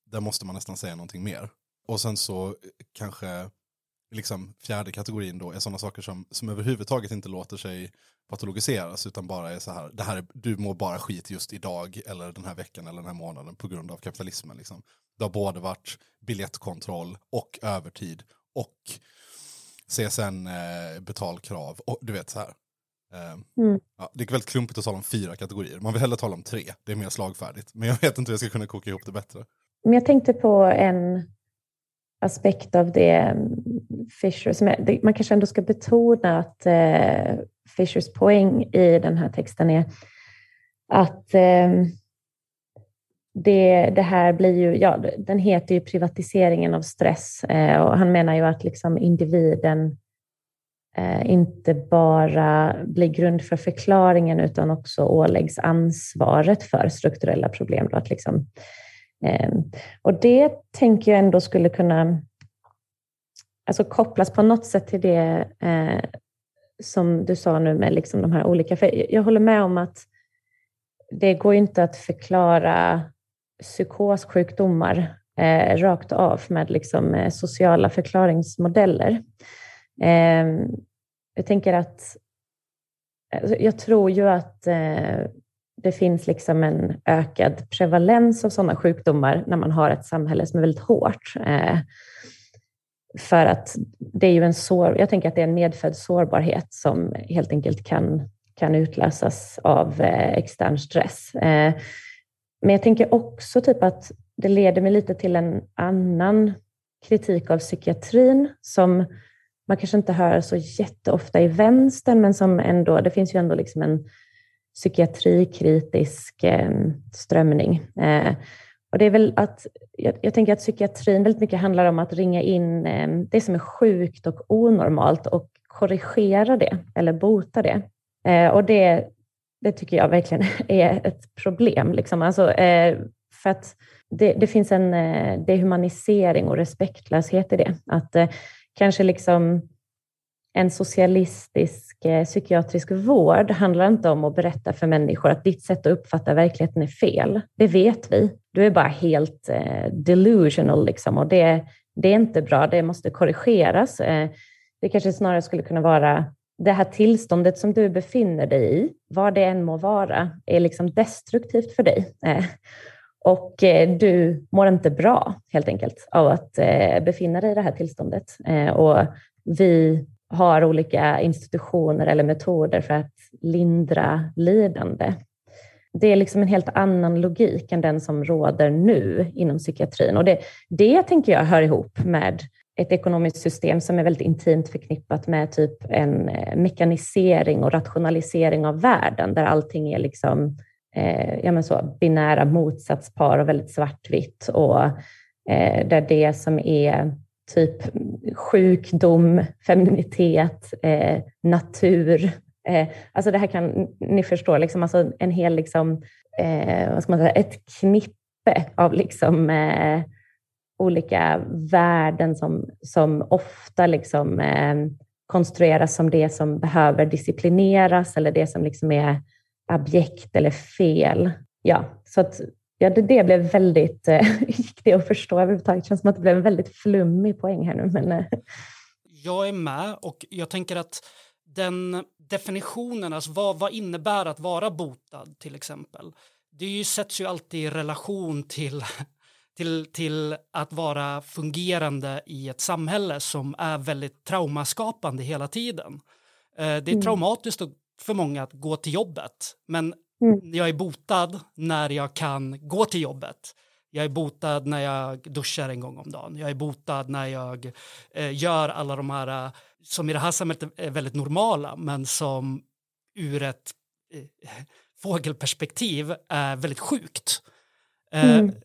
Speaker 2: Där måste man nästan säga någonting mer. Och sen så eh, kanske liksom, fjärde kategorin då är sådana saker som, som överhuvudtaget inte låter sig patologiseras utan bara är så här, det här är, du mår bara skit just idag eller den här veckan eller den här månaden på grund av kapitalismen. Liksom. Det har både varit biljettkontroll och övertid och CSN-betalkrav och du vet så här. Eh,
Speaker 6: Mm.
Speaker 2: Ja, det är väldigt klumpigt att tala om fyra kategorier. Man vill hellre tala om tre, det är mer slagfärdigt. Men jag vet inte hur jag ska kunna koka ihop det bättre.
Speaker 6: Men jag tänkte på en aspekt av det Fisher, som är, man kanske ändå ska betona att eh, Fishers poäng i den här texten är att eh, det, det här blir ju, ja, den heter ju privatiseringen av stress eh, och han menar ju att liksom individen eh, inte bara blir grund för förklaringen utan också åläggs ansvaret för strukturella problem. Då, att liksom, eh, och det tänker jag ändå skulle kunna alltså kopplas på något sätt till det eh, som du sa nu med liksom de här olika... För jag- jag håller med om att det går ju inte att förklara psykossjukdomar eh, rakt av med liksom, eh, sociala förklaringsmodeller. Eh, jag tänker att alltså, jag tror ju att eh, det finns liksom en ökad prevalens av sådana sjukdomar när man har ett samhälle som är väldigt hårt. Eh, för att det är ju en sår, jag tänker att det är en medfödd sårbarhet som helt enkelt kan, kan utlösas av eh, extern stress. Eh, men jag tänker också typ att det leder mig lite till en annan kritik av psykiatrin som man kanske inte hör så jätteofta i vänstern, men som ändå, det finns ju ändå liksom en psykiatrikritisk eh, strömning. Och det är väl att, jag, jag tänker att psykiatrin väldigt mycket handlar om att ringa in eh, det som är sjukt och onormalt och korrigera det eller bota det. Eh, och det, det tycker jag verkligen är ett problem. Liksom. Alltså, eh, för att det, det finns en eh, dehumanisering och respektlöshet i det. Att eh, kanske liksom en socialistisk eh, psykiatrisk vård handlar inte om att berätta för människor att ditt sätt att uppfatta verkligheten är fel. Det vet vi. Du är bara helt eh, delusional liksom, och det, det är inte bra. Det måste korrigeras. Eh, det kanske snarare skulle kunna vara det här tillståndet som du befinner dig i, vad det än må vara, är liksom destruktivt för dig. Eh, och eh, du mår inte bra helt enkelt av att eh, befinna dig i det här tillståndet. Eh, och vi har olika institutioner eller metoder för att lindra lidande. Det är liksom en helt annan logik än den som råder nu inom psykiatrin. Och det, det tänker jag hör ihop med ett ekonomiskt system som är väldigt intimt förknippat med typ en eh, mekanisering och rationalisering av världen, där allting är liksom eh, ja, men så, binära motsatspar och väldigt svartvitt. Och eh, där det som är typ sjukdom, femininitet, eh, natur. Eh, alltså det här kan ni förstå, liksom, alltså en hel, liksom, eh, vad ska man säga, ett knippe av liksom, eh, olika värden som, som ofta liksom, eh, konstrueras som det som behöver disciplineras eller det som liksom är abjekt eller fel. Ja, så att Ja, det, det blev väldigt, eh, gick det att förstå överhuvudtaget? Det känns som att det blev en väldigt flummig poäng här nu. Men, eh,
Speaker 1: Jag är med och jag tänker att den, definitionen, alltså vad, vad innebär att vara botad till exempel? Det ju, sätts ju alltid i relation till, till, till att vara fungerande i ett samhälle som är väldigt traumaskapande hela tiden. Eh, det är
Speaker 6: Mm.
Speaker 1: traumatiskt för många att gå till jobbet, men
Speaker 6: Mm.
Speaker 1: jag är botad när jag kan gå till jobbet. Jag är botad när jag duschar en gång om dagen. Jag är botad när jag eh, gör alla de här eh, som i det här samhället är väldigt normala men som ur ett eh, fågelperspektiv är väldigt sjukt. Eh,
Speaker 6: Mm.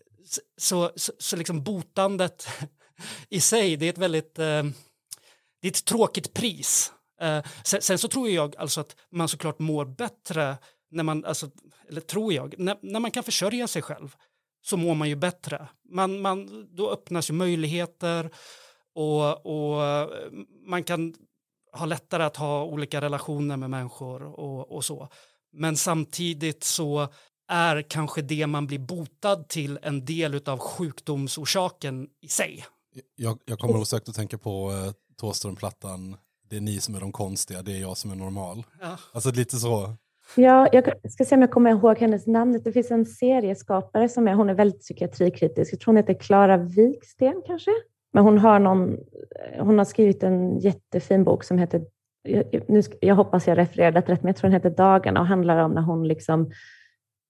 Speaker 1: så, så, så, liksom botandet i sig, det är ett väldigt eh, det är ett tråkigt pris. Eh, sen, sen så tror jag alltså att man såklart mår bättre när man, alltså, eller tror jag, när, när man kan försörja sig själv så mår man ju bättre. Man, man, då öppnas ju möjligheter och, och eh, man kan ha lättare att ha olika relationer med människor och, och så. Men samtidigt så är kanske det man blir botad till en del av sjukdomsorsaken i sig.
Speaker 2: Jag, jag kommer osökt att tänka på uh, Thåström-plattan, det är ni som är de konstiga, det är jag som är normal.
Speaker 1: Ja.
Speaker 2: Alltså lite så.
Speaker 6: Ja, jag ska se om jag kommer ihåg hennes namn. Det finns en serieskapare som är, hon är väldigt psykiatrikritisk. Jag tror hon heter Klara Wiksten kanske. Men hon har, någon, hon har skrivit en jättefin bok som heter, jag, nu jag hoppas jag refererade rätt, men jag tror den heter Dagarna och handlar om när hon liksom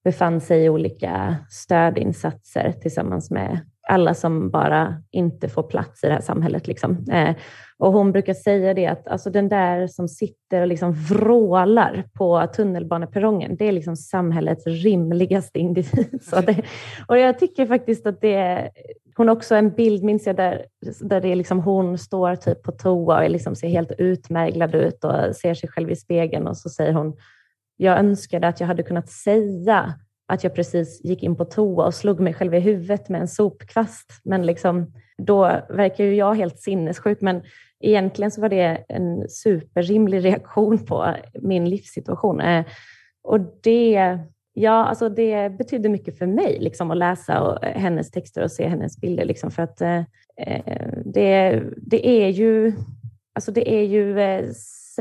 Speaker 6: befann sig i olika stödinsatser tillsammans med alla som bara inte får plats i det här samhället. Liksom. Eh, och hon brukar säga det att alltså den där som sitter och liksom vrålar på tunnelbaneperrongen, det är liksom samhällets rimligaste individ. Så det, och jag tycker faktiskt att det är, hon har också en bild, minns jag, där, där det är liksom hon står typ på toa och liksom ser helt utmärglad ut och ser sig själv i spegeln och så säger hon, jag önskade att jag hade kunnat säga att jag precis gick in på toa och slog mig själv i huvudet med en sopkvast. Men liksom, då verkar ju jag helt sinnessjuk. Men egentligen så var det en superrimlig reaktion på min livssituation. Eh, och det, ja, alltså det betydde mycket för mig liksom, att läsa och, hennes texter och se hennes bilder. Liksom, för att eh, det, det är ju, alltså det är ju, eh,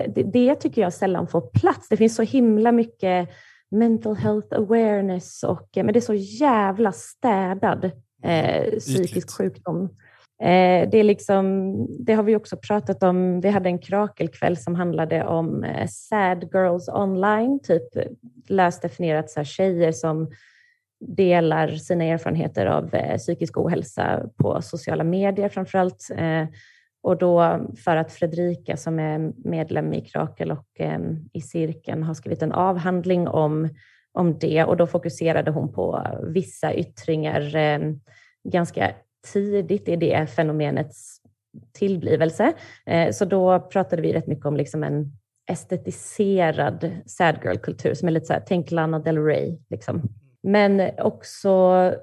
Speaker 6: det, det tycker jag sällan får plats. Det finns så himla mycket mental health awareness, och, men det är så jävla städad eh, psykisk
Speaker 2: Ytligt.
Speaker 6: sjukdom. Eh, det, är liksom, det har vi också pratat om. Vi hade en krakelkväll som handlade om eh, sad girls online, typ löst definierat så här, tjejer som delar sina erfarenheter av eh, psykisk ohälsa på sociala medier framförallt. Eh, och då för att Fredrika som är medlem i Krakel och eh, i cirkeln har skrivit en avhandling om, om det och då fokuserade hon på vissa yttringar eh, ganska tidigt i det fenomenets tillblivelse. Eh, så då pratade vi rätt mycket om liksom en estetiserad sad girl-kultur som är lite så här, tänk Lana Del Rey. Liksom. Men också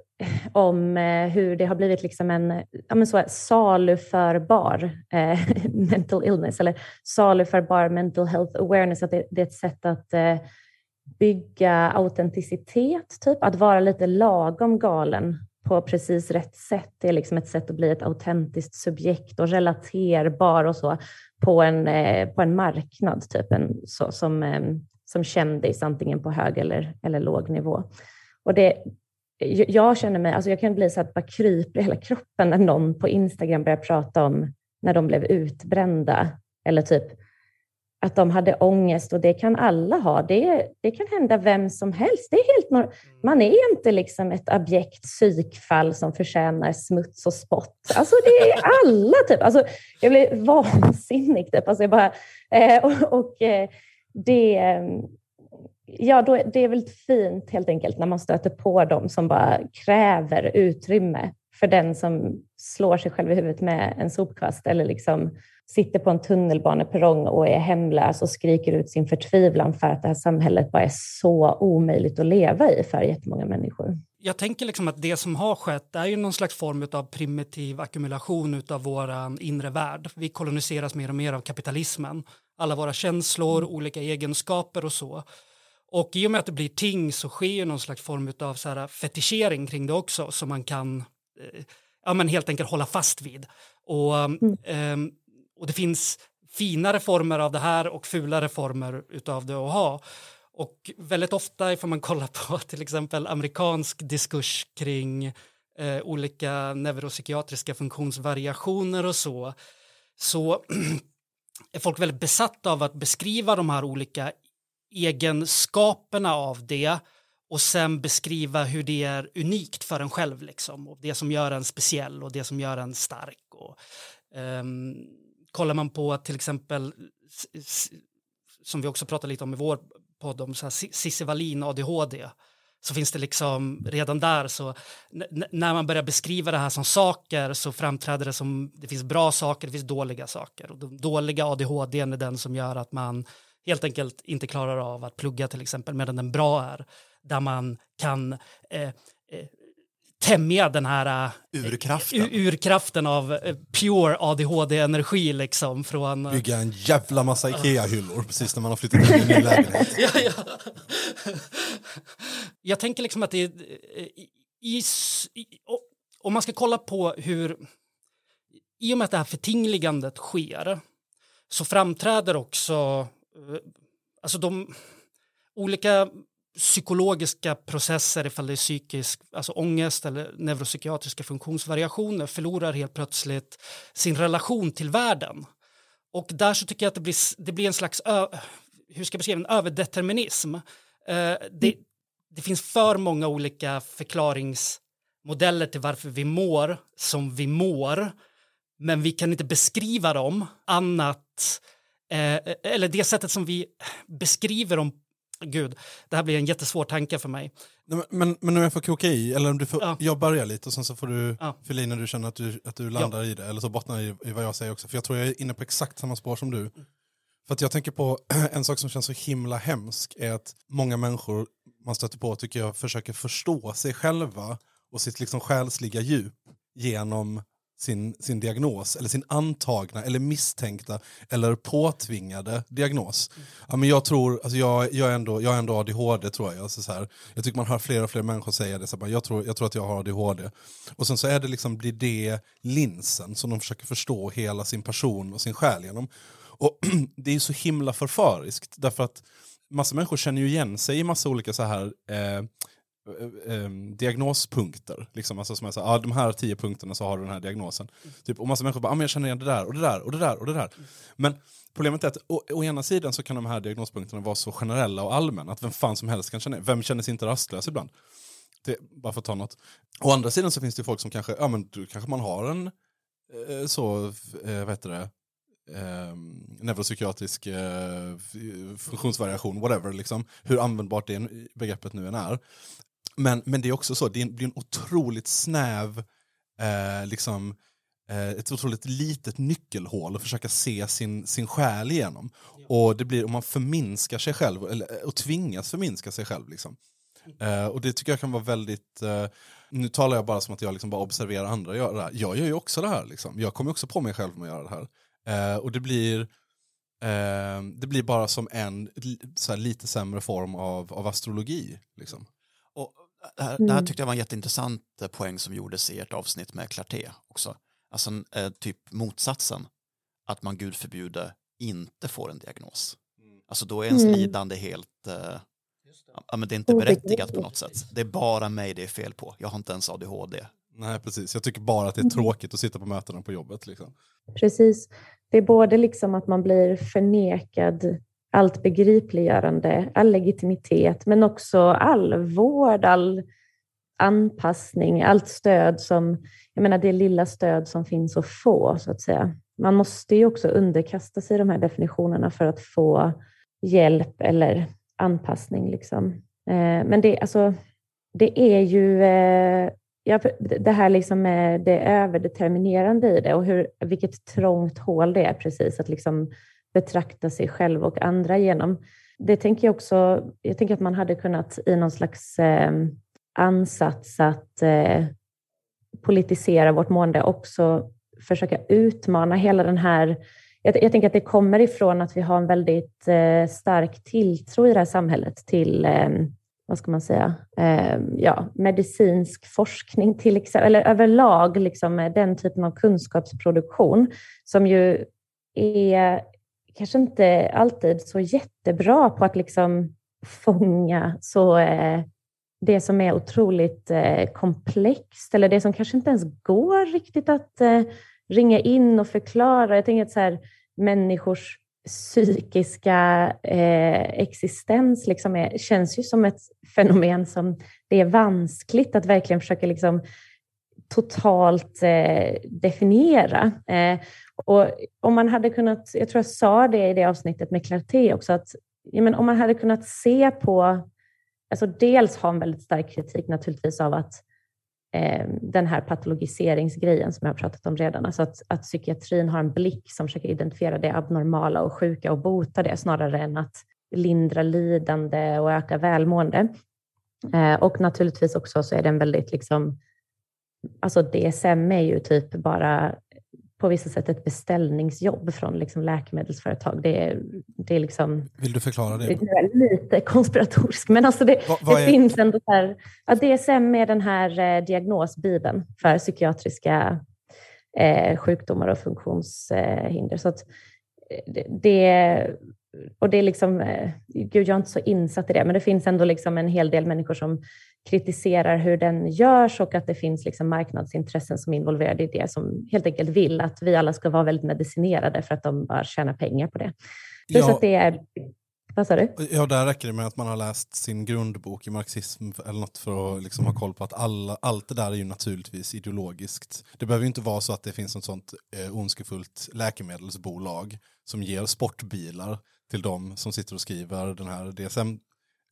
Speaker 6: om eh, hur det har blivit liksom en ja, men så här, saluförbar eh, mental illness eller saluförbar mental health awareness. Att det, det är ett sätt att eh, bygga autenticitet, typ. att vara lite lagom galen på precis rätt sätt. Det är liksom ett sätt att bli ett autentiskt subjekt och relaterbar och så på en, eh, på en marknad, typ en, så, som, ehm, som kändis, antingen på hög eller, eller låg nivå. Och det, jag känner mig, alltså jag kan bli så att bara kryper i hela kroppen när någon på Instagram börjar prata om när de blev utbrända eller typ att de hade ångest och det kan alla ha. Det, det kan hända vem som helst. Det är helt nor- Man är inte liksom ett objekt psykfall som förtjänar smuts och spott. Alltså det är alla typ. Alltså, jag blir vansinnig typ. Alltså jag bara, eh, och, och eh, det, ja, då, det är väldigt fint helt enkelt när man stöter på dem som bara kräver utrymme för den som slår sig själv i huvudet med en sopkvast eller liksom sitter på en tunnelbaneperrong och är hemlös och skriker ut sin förtvivlan för att det här samhället bara är så omöjligt att leva i för jättemånga människor.
Speaker 1: Jag tänker liksom att det som har skett är ju någon slags form av primitiv ackumulation av vår inre värld. Vi koloniseras mer och mer av kapitalismen. Alla våra känslor, olika egenskaper och så. Och i och med att det blir ting så sker ju någon slags form av så här fetischering kring det också som man kan eh, ja, men helt enkelt hålla fast vid. Och,
Speaker 6: Mm.
Speaker 1: ehm, och det finns finare former av det här och fulare former utav det att ha. Och väldigt ofta får man kolla på till exempel amerikansk diskurs kring eh, olika neuropsykiatriska funktionsvariationer och så, så är folk väldigt besatta av att beskriva de här olika egenskaperna av det och sen beskriva hur det är unikt för en själv liksom och det som gör en speciell och det som gör en stark och um, kollar man på till exempel som vi också pratade lite om i vår podd om Cissi Wallin ADHD så finns det liksom redan där så när man börjar beskriva det här som saker så framträder det som det finns bra saker, det finns dåliga saker. Och de dåliga ADHD är den som gör att man helt enkelt inte klarar av att plugga till exempel medan den bra är där man kan eh, eh, tämja den här
Speaker 3: eh, urkraften,
Speaker 1: urkraften av eh, pure ADHD-energi liksom från...
Speaker 2: Bygga en jävla massa Ikea-hyllor precis när man har flyttat in i en ny lägenhet.
Speaker 1: ja, ja. Jag tänker liksom att det är i, i, om man ska kolla på hur i och med att det här förtingligandet sker så framträder också alltså de olika psykologiska processer, ifall det är psykisk alltså ångest eller neuropsykiatriska funktionsvariationer, förlorar helt plötsligt sin relation till världen. Och där så tycker jag att det blir, det blir en slags, hur ska jag beskriva en överdeterminism. Eh, det, det finns för många olika förklaringsmodeller till varför vi mår som vi mår, men vi kan inte beskriva dem annat eh, eller det sättet som vi beskriver dem Gud, det här blir en jättesvår tanke för mig.
Speaker 2: Men, men om jag får koka i, eller om du får, ja. jag börjar lite och sen så får du ja. fylla i när du känner att du, att du landar ja. i det, eller så bottnar i, i vad jag säger också. För jag tror jag är inne på exakt samma spår som du. För att jag tänker på en sak som känns så himla hemsk är att många människor man stöter på tycker jag försöker förstå sig själva och sitt liksom själsliga djup genom sin, sin diagnos, eller sin antagna, eller misstänkta, eller påtvingade diagnos. Mm. Ja, men jag tror, alltså jag, jag, är ändå, jag är ändå ADHD tror jag. Alltså så här, jag tycker man hör fler och fler människor säga det, så här, jag, tror, jag tror att jag har ADHD. Och sen så är det liksom, blir det linsen som de försöker förstå hela sin person och sin själ genom. Och det är så himla förföriskt, därför att massa människor känner ju igen sig i massa olika så här eh, Eh, eh, ehm, diagnospunkter. Liksom, alltså som är så, ah, de här tio punkterna så har du den här diagnosen. Mm. Typ, och massa människor bara, ah, men jag känner igen det där och det där och det där och det där. Mm. Men problemet är att å, å, ena sidan så kan de här diagnospunkterna vara så generella och allmänna att vem fan som helst kan känna Vem känner sig inte rastlös ibland? Det, bara för att ta något. Å andra sidan så finns det folk som kanske, ja men du, kanske man har en eh, så, eh, vad heter det, eh, neuropsykiatrisk eh, funktionsvariation, whatever, liksom, hur användbart det begreppet nu än är. Men, men det är också så, det blir en otroligt snäv, eh, liksom, eh, ett otroligt litet nyckelhål att försöka se sin, sin själ igenom. Ja. Och det blir om man förminskar sig själv, eller, och tvingas förminska sig själv. Liksom. Eh, och det tycker jag kan vara väldigt, eh, nu talar jag bara som att jag liksom bara observerar andra göra det här. Jag gör ju också det här, liksom. jag kommer också på mig själv med att göra det här. Eh, och det blir, eh, det blir bara som en så lite sämre form av, av astrologi. Liksom.
Speaker 3: Det här, mm. det här tyckte jag var en jätteintressant eh, poäng som gjordes i ert avsnitt med Clarté också. Alltså eh, typ motsatsen, att man gud förbjude inte får en diagnos. Mm. Alltså då är ens mm. lidande helt, eh, ja, men det är inte berättigat på något sätt. Det är bara mig det är fel på, jag har inte ens ADHD.
Speaker 2: Nej, precis. Jag tycker bara att det är tråkigt att sitta på mötena på jobbet. Liksom.
Speaker 6: Precis. Det är både liksom att man blir förnekad allt begripliggörande, all legitimitet, men också all vård, all anpassning, allt stöd som, jag menar det lilla stöd som finns att få, så att säga. Man måste ju också underkasta sig de här definitionerna för att få hjälp eller anpassning. Liksom. Eh, men det, alltså, det är ju eh, ja, det här liksom med det överdeterminerande i det och hur, vilket trångt hål det är precis att liksom betrakta sig själv och andra genom. Det tänker jag också, jag tänker att man hade kunnat i någon slags eh, ansats att eh, politisera vårt mående också försöka utmana hela den här jag, jag, tänker att det kommer ifrån att vi har en väldigt eh, stark tilltro i det här samhället till, eh, vad ska man säga, eh, ja, medicinsk forskning till exempel, eller överlag liksom, eh, den typen av kunskapsproduktion som ju är kanske inte alltid så jättebra på att liksom fånga så, eh, det som är otroligt eh, komplext eller det som kanske inte ens går riktigt att eh, ringa in och förklara. Jag tänker att så här, människors psykiska eh, existens liksom är, känns ju som ett fenomen som det är vanskligt att verkligen försöka liksom totalt eh, definiera. Eh, och om man hade kunnat, jag tror jag sa det i det avsnittet med Clarté också, att ja, men om man hade kunnat se på, alltså dels ha en väldigt stark kritik naturligtvis av att eh, den här patologiseringsgrejen som jag har pratat om redan, alltså att, att psykiatrin har en blick som försöker identifiera det abnormala och sjuka och bota det snarare än att lindra lidande och öka välmående. Eh, och naturligtvis också så är det en väldigt liksom alltså DSM är ju typ bara på vissa sätt ett beställningsjobb från liksom läkemedelsföretag. Det är, det är liksom...
Speaker 2: Vill du förklara det?
Speaker 6: Det är lite konspiratoriskt, men alltså det,
Speaker 2: Va,
Speaker 6: det
Speaker 2: är-
Speaker 6: finns ändå så här... Ja, DSM är den här eh, diagnosbibeln för psykiatriska eh, sjukdomar och funktionshinder. Så att eh, det, och det är liksom, eh, gud jag är inte så insatt i det, men det finns ändå liksom en hel del människor som kritiserar hur den görs och att det finns liksom marknadsintressen som är involverade i det, som helt enkelt vill att vi alla ska vara väldigt medicinerade för att de bara tjänar pengar på det. Plus
Speaker 2: Ja.
Speaker 6: att det är... Vad sa du?
Speaker 2: Ja, där räcker det med att man har läst sin grundbok i marxism eller något för att liksom ha koll på att alla, allt det där är ju naturligtvis ideologiskt. Det behöver ju inte vara så att det finns ett sånt eh, ondskefullt läkemedelsbolag som ger sportbilar till de som sitter och skriver den här DSM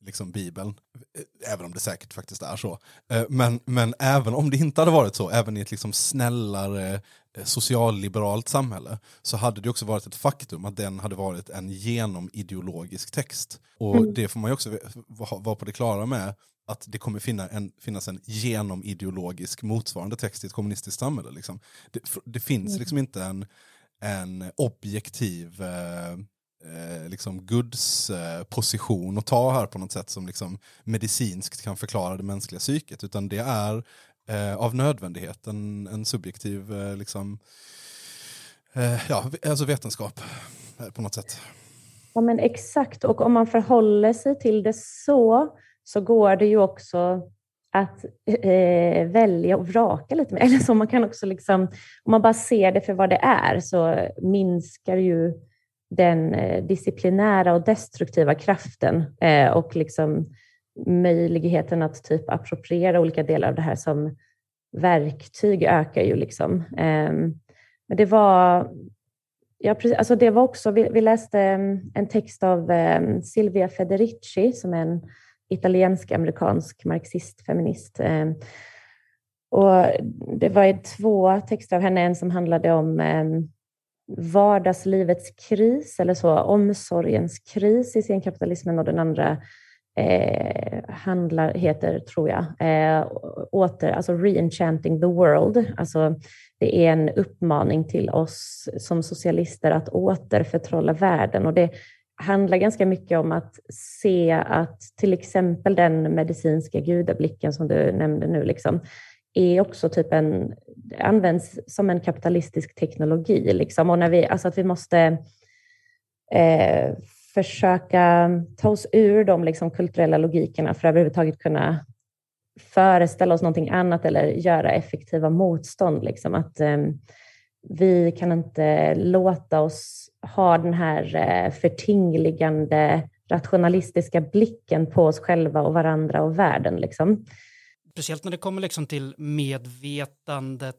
Speaker 2: liksom bibeln, Eh, även om det säkert faktiskt är så. Eh, Men, men även om det inte hade varit så, även i ett liksom snällare eh, socialliberalt samhälle, så hade det också varit ett faktum att den hade varit en genomideologisk text. Och det får man ju också vara på det klara med, att det kommer finna en, finnas en genomideologisk motsvarande text i ett kommunistiskt samhälle. Liksom. Det, det finns liksom inte en, en objektiv eh, eh, liksom gudsposition eh, att ta här på något sätt som liksom medicinskt kan förklara det mänskliga psyket, utan det är eh, av nödvändighet en, en subjektiv eh, liksom, eh, ja, alltså vetenskap på något sätt.
Speaker 6: Ja, men exakt. Och om man förhåller sig till det så, så går det ju också att eh, välja och vraka lite mer. Eller så man kan också liksom, om man bara ser det för vad det är, så minskar ju den eh, disciplinära och destruktiva kraften eh, och liksom möjligheten att typ appropriera olika delar av det här som verktyg ökar ju. Liksom. Ehm, men det var Ja, precis. Alltså det var också, vi, vi läste ehm, en text av ehm, Silvia Federici som är en italiensk-amerikansk marxist-feminist. Och det var två texter av henne, en som handlade om vardagslivets kris, eller så, omsorgens kris i senkapitalismen och den andra eh, handlar, heter, tror jag, eh, åter, alltså reenchanting the world. Alltså det är en uppmaning till oss som socialister att återförtrolla världen och det handlar ganska mycket om att se att till exempel den medicinska gudablicken som du nämnde nu, liksom, är också typ en, används som en kapitalistisk teknologi. Liksom. Och när vi, alltså att vi måste eh, försöka ta oss ur de liksom, kulturella logikerna för att överhuvudtaget kunna föreställa oss någonting annat eller göra effektiva motstånd. Liksom. Att, eh, vi kan inte låta oss ha den här eh, förtingligande rationalistiska blicken på oss själva och varandra och världen. Liksom.
Speaker 1: Speciellt när det kommer liksom till medvetandet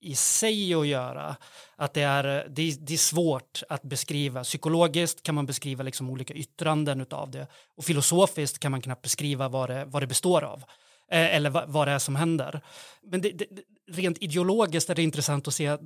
Speaker 1: i sig att göra. Att det är, det, är, det är svårt att beskriva. Psykologiskt kan man beskriva liksom olika yttranden av det och filosofiskt kan man knappt beskriva vad det, vad det består av eh, eller vad, vad det är som händer. Men det, det, rent ideologiskt är det intressant att se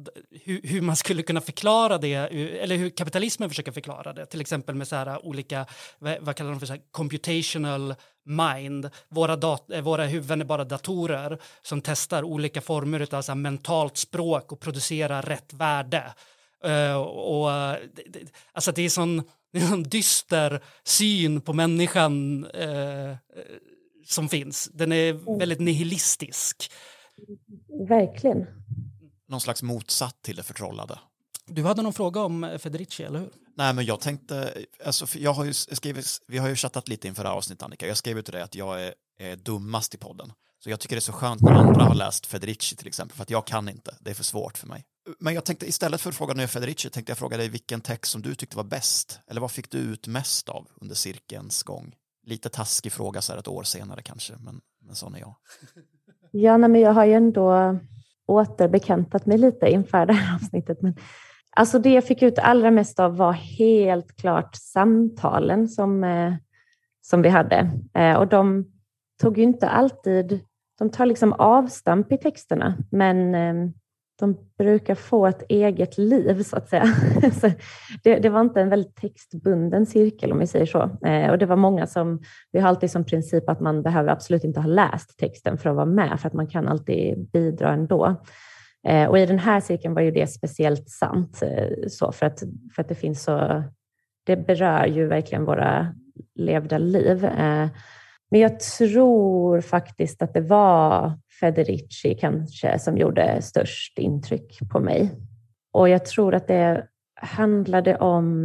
Speaker 1: hur, hur, man skulle kunna förklara det, eller hur kapitalismen försöker förklara det, till exempel med så här olika, vad, kallar de för, så här, computational mind, våra, dat våra huvuden är bara datorer som testar olika former av så här, mentalt språk och producerar rätt värde. Uh, och, det, alltså det är sån, det är sån dyster syn på människan uh, som finns. Den är väldigt nihilistisk.
Speaker 6: Verkligen.
Speaker 3: Någon slags motsats till det förtrollade.
Speaker 1: Du hade någon fråga om eh, Federici, eller hur?
Speaker 3: Nej, men jag tänkte, alltså, jag har ju skrivit, vi har ju chattat lite inför det här avsnittet, Annika. Jag skrev ju till dig att jag är, är dummast i podden. Så jag tycker det är så skönt när andra har läst Federici till exempel, för att jag kan inte, det är för svårt för mig. Men jag tänkte istället för att fråga nu Federici, tänkte jag fråga dig vilken text som du tyckte var bäst, eller vad fick du ut mest av under cirkelns gång? Lite taskig fråga så här ett år senare kanske, men, men sån är jag.
Speaker 6: Ja, nej, men jag har ju ändå återbekantat mig lite inför det här avsnittet. Men alltså det jag fick ut allra mest av var helt klart samtalen som, eh, som vi hade. Eh, och de tog ju inte alltid, de tar liksom avstamp i texterna, men ehm, de brukar få ett eget liv så att säga. så det, det, var inte en väldigt textbunden cirkel om vi säger så. Eh, och det var många som, vi har alltid som princip att man behöver absolut inte ha läst texten för att vara med, för att man kan alltid bidra ändå. Eh, och i den här cirkeln var ju det speciellt sant, eh, så för, att, för att det finns så, det berör ju verkligen våra levda liv. Eh, men jag tror faktiskt att det var Federici kanske som gjorde störst intryck på mig. Och jag tror att det handlade om,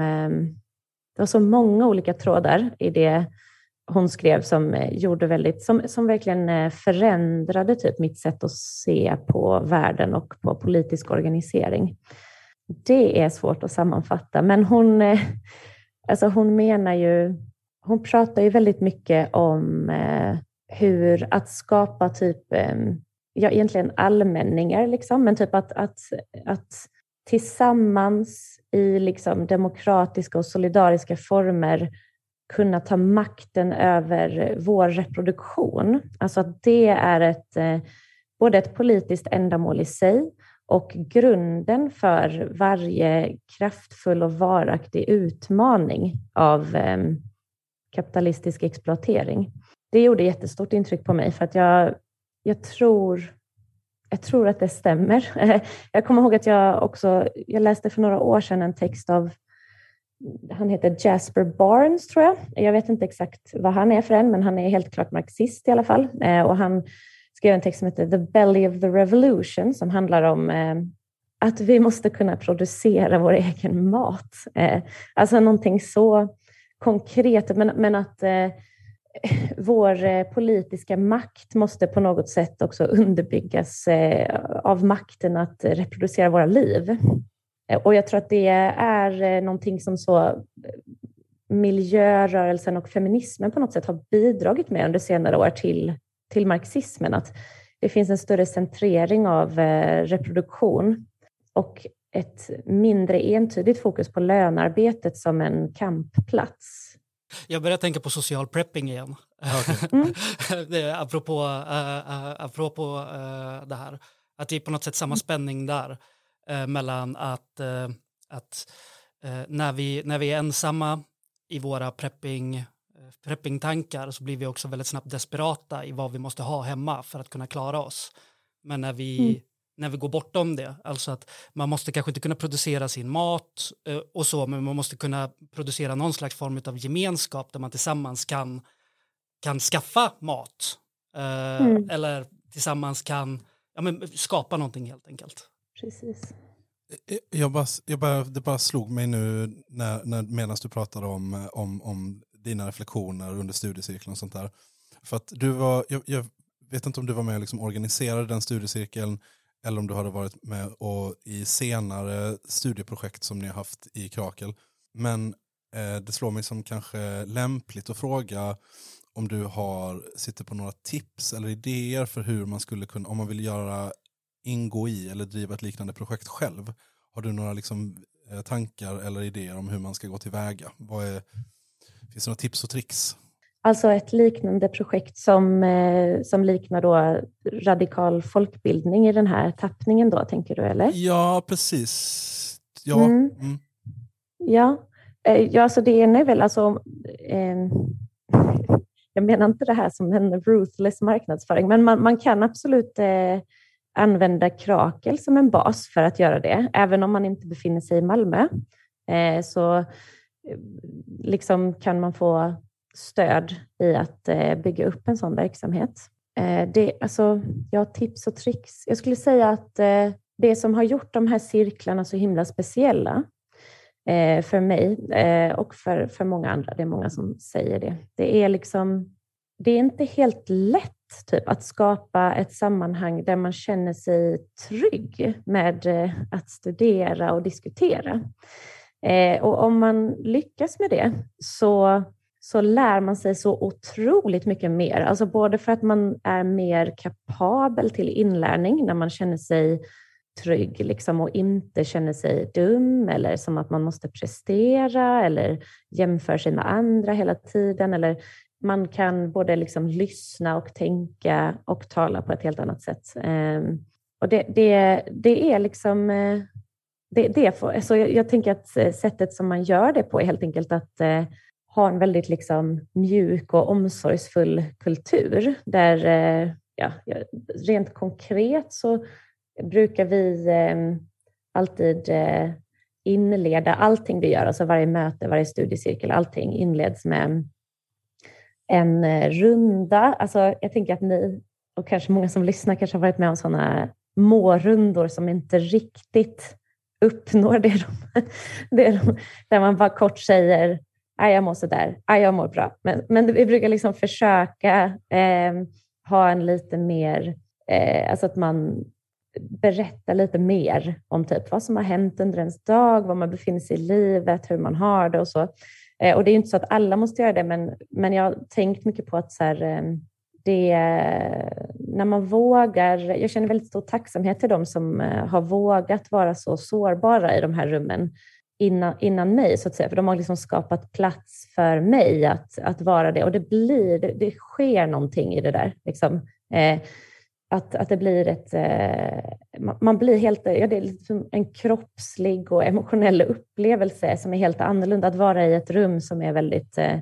Speaker 6: det var så många olika trådar i det hon skrev som eh, gjorde väldigt, som, som verkligen eh, förändrade typ mitt sätt att se på världen och på politisk organisering. Det är svårt att sammanfatta, men hon, eh, alltså hon menar ju hon pratar ju väldigt mycket om hur att skapa typ, ehm, ja egentligen allmänningar, liksom, men typ att, att, att tillsammans i liksom demokratiska och solidariska former kunna ta makten över vår reproduktion. Alltså att det är ett, eh, både ett politiskt ändamål i sig och grunden för varje kraftfull och varaktig utmaning av ehm, kapitalistisk exploatering. Det gjorde jättestort intryck på mig för att jag, jag, tror, jag tror att det stämmer. Jag kommer ihåg att jag också, jag läste för några år sedan en text av han heter Jasper Barnes, tror jag. Jag vet inte exakt vad han är för en, men han är helt klart marxist i alla fall. Eh, och han skrev en text som heter The Belly of the Revolution, som handlar om eh, att vi måste kunna producera vår egen mat. Eh, alltså någonting så konkret, men, men att eh, vår eh, politiska makt måste på något sätt också underbyggas eh, av makten att reproducera våra liv. Eh, och jag tror att det är eh, någonting som så eh, miljörörelsen och feminismen på något sätt har bidragit med under senare år till, till marxismen. Att det finns en större centrering av reproduktion och ett mindre entydigt fokus på lönarbetet som en kampplats.
Speaker 1: Jag börjar tänka på social prepping igen. Okay. Mm. det, apropå uh, apropå uh, det här. Att det är på något sätt samma mm. spänning där uh, mellan att, att när, vi, när vi är ensamma i våra prepping, prepping-tankar så blir vi också väldigt snabbt desperata i vad vi måste ha hemma för att kunna klara oss. Men när vi mm när vi går bortom det. Alltså att man måste kanske inte kunna producera sin mat eh, och så, men man måste kunna producera någon slags form av gemenskap där man tillsammans kan, kan skaffa mat. Eh, mm. Eller tillsammans kan ja, men skapa någonting helt enkelt.
Speaker 6: Precis.
Speaker 2: Eh, eh, jag bara, jag bara, det bara slog mig nu när, när, medan du pratade om, om, om dina reflektioner under studiecirkeln och sånt där. För att du var, jag, jag vet inte om du var med och liksom organiserade den studiecirkeln eller om du hade varit med och i senare studieprojekt som ni har haft i Krakel. Men eh, det slår mig som kanske lämpligt att fråga om du har, sitter på några tips eller idéer för hur man skulle kunna, om man vill göra, ingå i eller driva ett liknande projekt själv. Har du några liksom, eh, tankar eller idéer om hur man ska gå tillväga? Vad är, finns det några tips och tricks?
Speaker 6: Alltså ett liknande projekt som, eh, som liknar då radikal folkbildning i den här tappningen då, tänker du eller?
Speaker 2: Ja, precis. Ja. Mm. Mm.
Speaker 6: Ja. Eh, ja, alltså det ena är väl alltså eh, jag menar inte det här som en ruthless marknadsföring, men man, man kan absolut eh, använda Krakel som en bas för att göra det, även om man inte befinner sig i Malmö. Eh, så eh, liksom kan man få stöd i att eh, bygga upp en sån verksamhet. Det, alltså, ja, tips och tricks. Jag skulle säga att det som har gjort de här cirklarna så himla speciella för mig och för, för många andra, det är många som säger det, det är liksom, det är inte helt lätt typ, att skapa ett sammanhang där man känner sig trygg med eh, att studera och diskutera. Eh, och om man lyckas med det så, så lär man sig så otroligt mycket mer. Alltså både för att man är mer kapabel till inlärning när man känner sig trygg liksom, och inte känner sig dum eller som att man måste prestera eller jämför sig med andra hela tiden. Eller man kan både liksom lyssna och tänka och tala på ett helt annat sätt. Ehm, och det, det, det är liksom... Eh, det, det får, så jag, jag tänker att eh, sättet som man gör det på är helt enkelt att eh, ha en väldigt liksom mjuk och omsorgsfull kultur där, eh, ja, ja, rent konkret så brukar vi eh, alltid eh, inleda allting vi gör, alltså varje möte, varje studiecirkel, allting inleds med en eh, runda. Alltså, jag tänker att ni och kanske många som lyssnar kanske har varit med om sådana mårundor som inte riktigt uppnår det de, det de, där man bara kort säger aj jag mår sådär, aj jag mår bra. Men, men vi brukar liksom försöka eh, ha en lite mer, eh, alltså att man berättar lite mer om typ vad som har hänt under ens dag, var man befinner sig i livet, hur man har det och så. Eh, och det är ju inte så att alla måste göra det, men, men jag har tänkt mycket på att så här, eh, det, när man vågar, jag känner väldigt stor tacksamhet till de som eh, har vågat vara så sårbara i de här rummen innan, innan mig, så att säga. För de har liksom skapat plats för mig att, att vara det. Och det blir, det, det sker någonting i det där. Liksom. Eh, att, att det blir ett... Eh, man, blir helt... Ja, det är liksom en kroppslig och emotionell upplevelse som är helt annorlunda. Att vara i ett rum som är väldigt eh,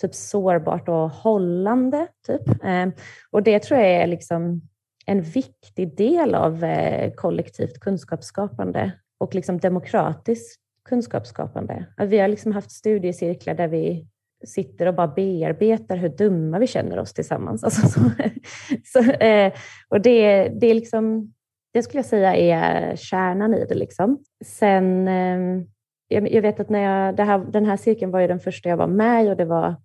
Speaker 6: typ sårbart och hållande. Typ. Eh, och det tror jag är liksom en viktig del av eh, kollektivt kunskapsskapande och liksom demokratiskt kunskapsskapande. Att vi har liksom haft studiecirklar där vi sitter och bara bearbetar hur dumma vi känner oss tillsammans. Alltså, så, så, eh, och det, det är liksom, det skulle jag säga är kärnan i det. Liksom. Sen, eh, jag, jag, vet att när jag, det här, den här cirkeln var ju den första jag var med i och det var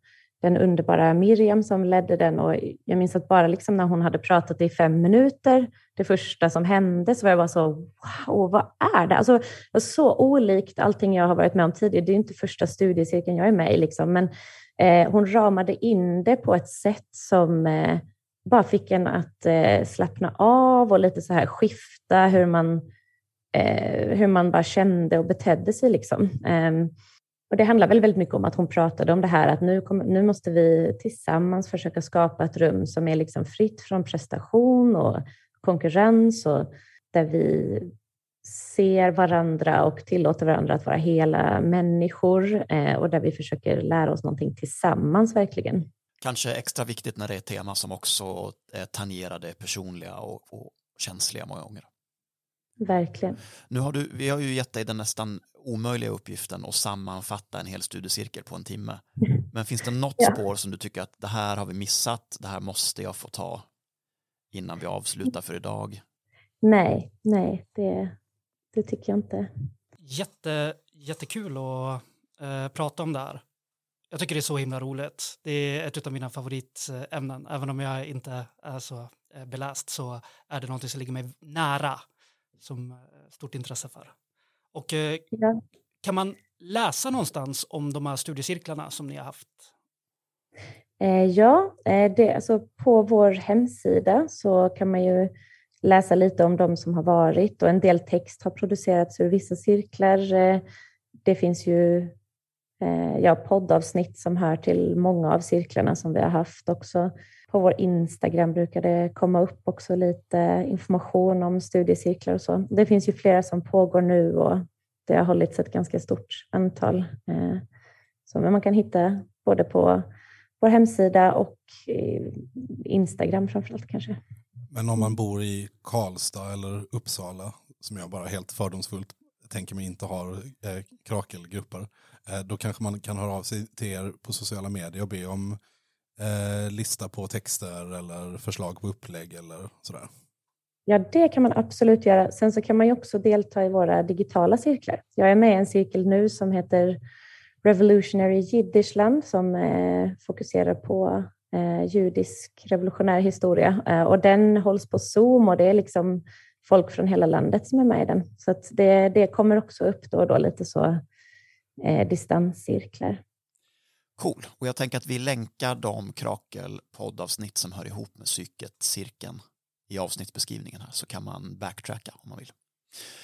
Speaker 6: den underbara Miriam som ledde den och jag minns att bara liksom när hon hade pratat i fem minuter, det första som hände, så var jag bara så, wow, vad är det? Alltså, så olikt allting jag har varit med om tidigare. Det är inte första studiecirkeln jag är med i, liksom, men eh, hon ramade in det på ett sätt som eh, bara fick en att eh, slappna av och lite så här skifta hur man, eh, hur man bara kände och betedde sig. Liksom. Ehm, och det handlar väl väldigt mycket om att hon pratade om det här att nu, kom, nu måste vi tillsammans försöka skapa ett rum som är liksom fritt från prestation och konkurrens och där vi ser varandra och tillåter varandra att vara hela människor eh, och där vi försöker lära oss någonting tillsammans verkligen.
Speaker 3: Kanske extra viktigt när det är ett tema som också eh, tangerar det personliga och, och känsliga många gånger.
Speaker 6: Verkligen.
Speaker 3: Nu har du, vi har ju gett dig den nästan omöjliga uppgiften att sammanfatta en hel studiecirkel på en timme. Men finns det något
Speaker 6: Ja.
Speaker 3: spår som du tycker att det här har vi missat, det här måste jag få ta innan vi avslutar för idag?
Speaker 6: Nej, nej, det, det tycker jag inte.
Speaker 1: Jätte, jättekul att eh, prata om det här. Jag tycker det är så himla roligt. Det är ett av mina favoritämnen. Även om jag inte är så eh, beläst så är det någonting som ligger mig nära som eh, stort intresse för. Och eh,
Speaker 6: Ja.
Speaker 1: kan man läsa någonstans om de här studiecirklarna som ni har haft?
Speaker 6: Eh, ja, det, alltså på vår hemsida så kan man ju läsa lite om de som har varit och en del text har producerats ur vissa cirklar. Det finns ju Eh, ja, poddavsnitt som hör till många av cirklarna som vi har haft också. På vår Instagram brukar det komma upp också lite information om studiecirklar och så. Det finns ju flera som pågår nu och det har hållits ett ganska stort antal. Eh, så man kan hitta både på vår hemsida och Instagram framförallt kanske.
Speaker 2: Men om man bor i Karlstad eller Uppsala, som jag bara helt fördomsfullt tänker mig inte har eh, krakelgrupper, Eh, då kanske man kan höra av sig till er på sociala medier och be om eh, lista på texter eller förslag på upplägg eller sådär.
Speaker 6: Ja, det kan man absolut göra. Sen så kan man ju också delta i våra digitala cirklar. Jag är med i en cirkel nu som heter Revolutionary Jiddishland som eh, fokuserar på eh, judisk revolutionär historia. Eh, och den hålls på Zoom och det är liksom folk från hela landet som är med i den. Så att det, det kommer också upp då och då lite så eh, distanscirklar.
Speaker 7: Cool. Och jag tänker att vi länkar de Krakel-poddavsnitt som hör ihop med psyket, cirkeln, i avsnittsbeskrivningen här så kan man backtracka om man vill.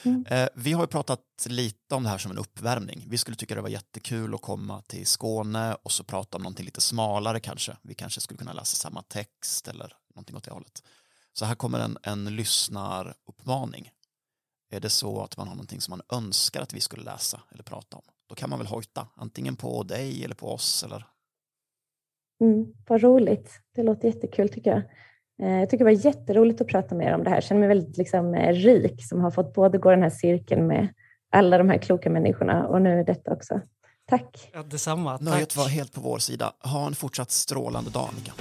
Speaker 6: Mm.
Speaker 7: Eh, vi har ju pratat lite om det här som en uppvärmning. Vi skulle tycka det var jättekul att komma till Skåne och så prata om någonting lite smalare kanske. Vi kanske skulle kunna läsa samma text eller någonting åt det hållet. Så här kommer en, en lyssnaruppmaning. Är det så att man har någonting som man önskar att vi skulle läsa eller prata om, då kan man väl hojta, antingen på dig eller på oss eller
Speaker 6: Mm, vad roligt. Det låter jättekul tycker jag. Eh, Jag tycker det var jätteroligt att prata med er om det här. Jag känner mig väldigt liksom, eh, rik som har fått både gå den här cirkeln med alla de här kloka människorna och nu detta också. Tack.
Speaker 1: Ja, detsamma.
Speaker 7: Nöjet
Speaker 1: Tack.
Speaker 7: var helt på vår sida. Ha en fortsatt strålande dag, Annika.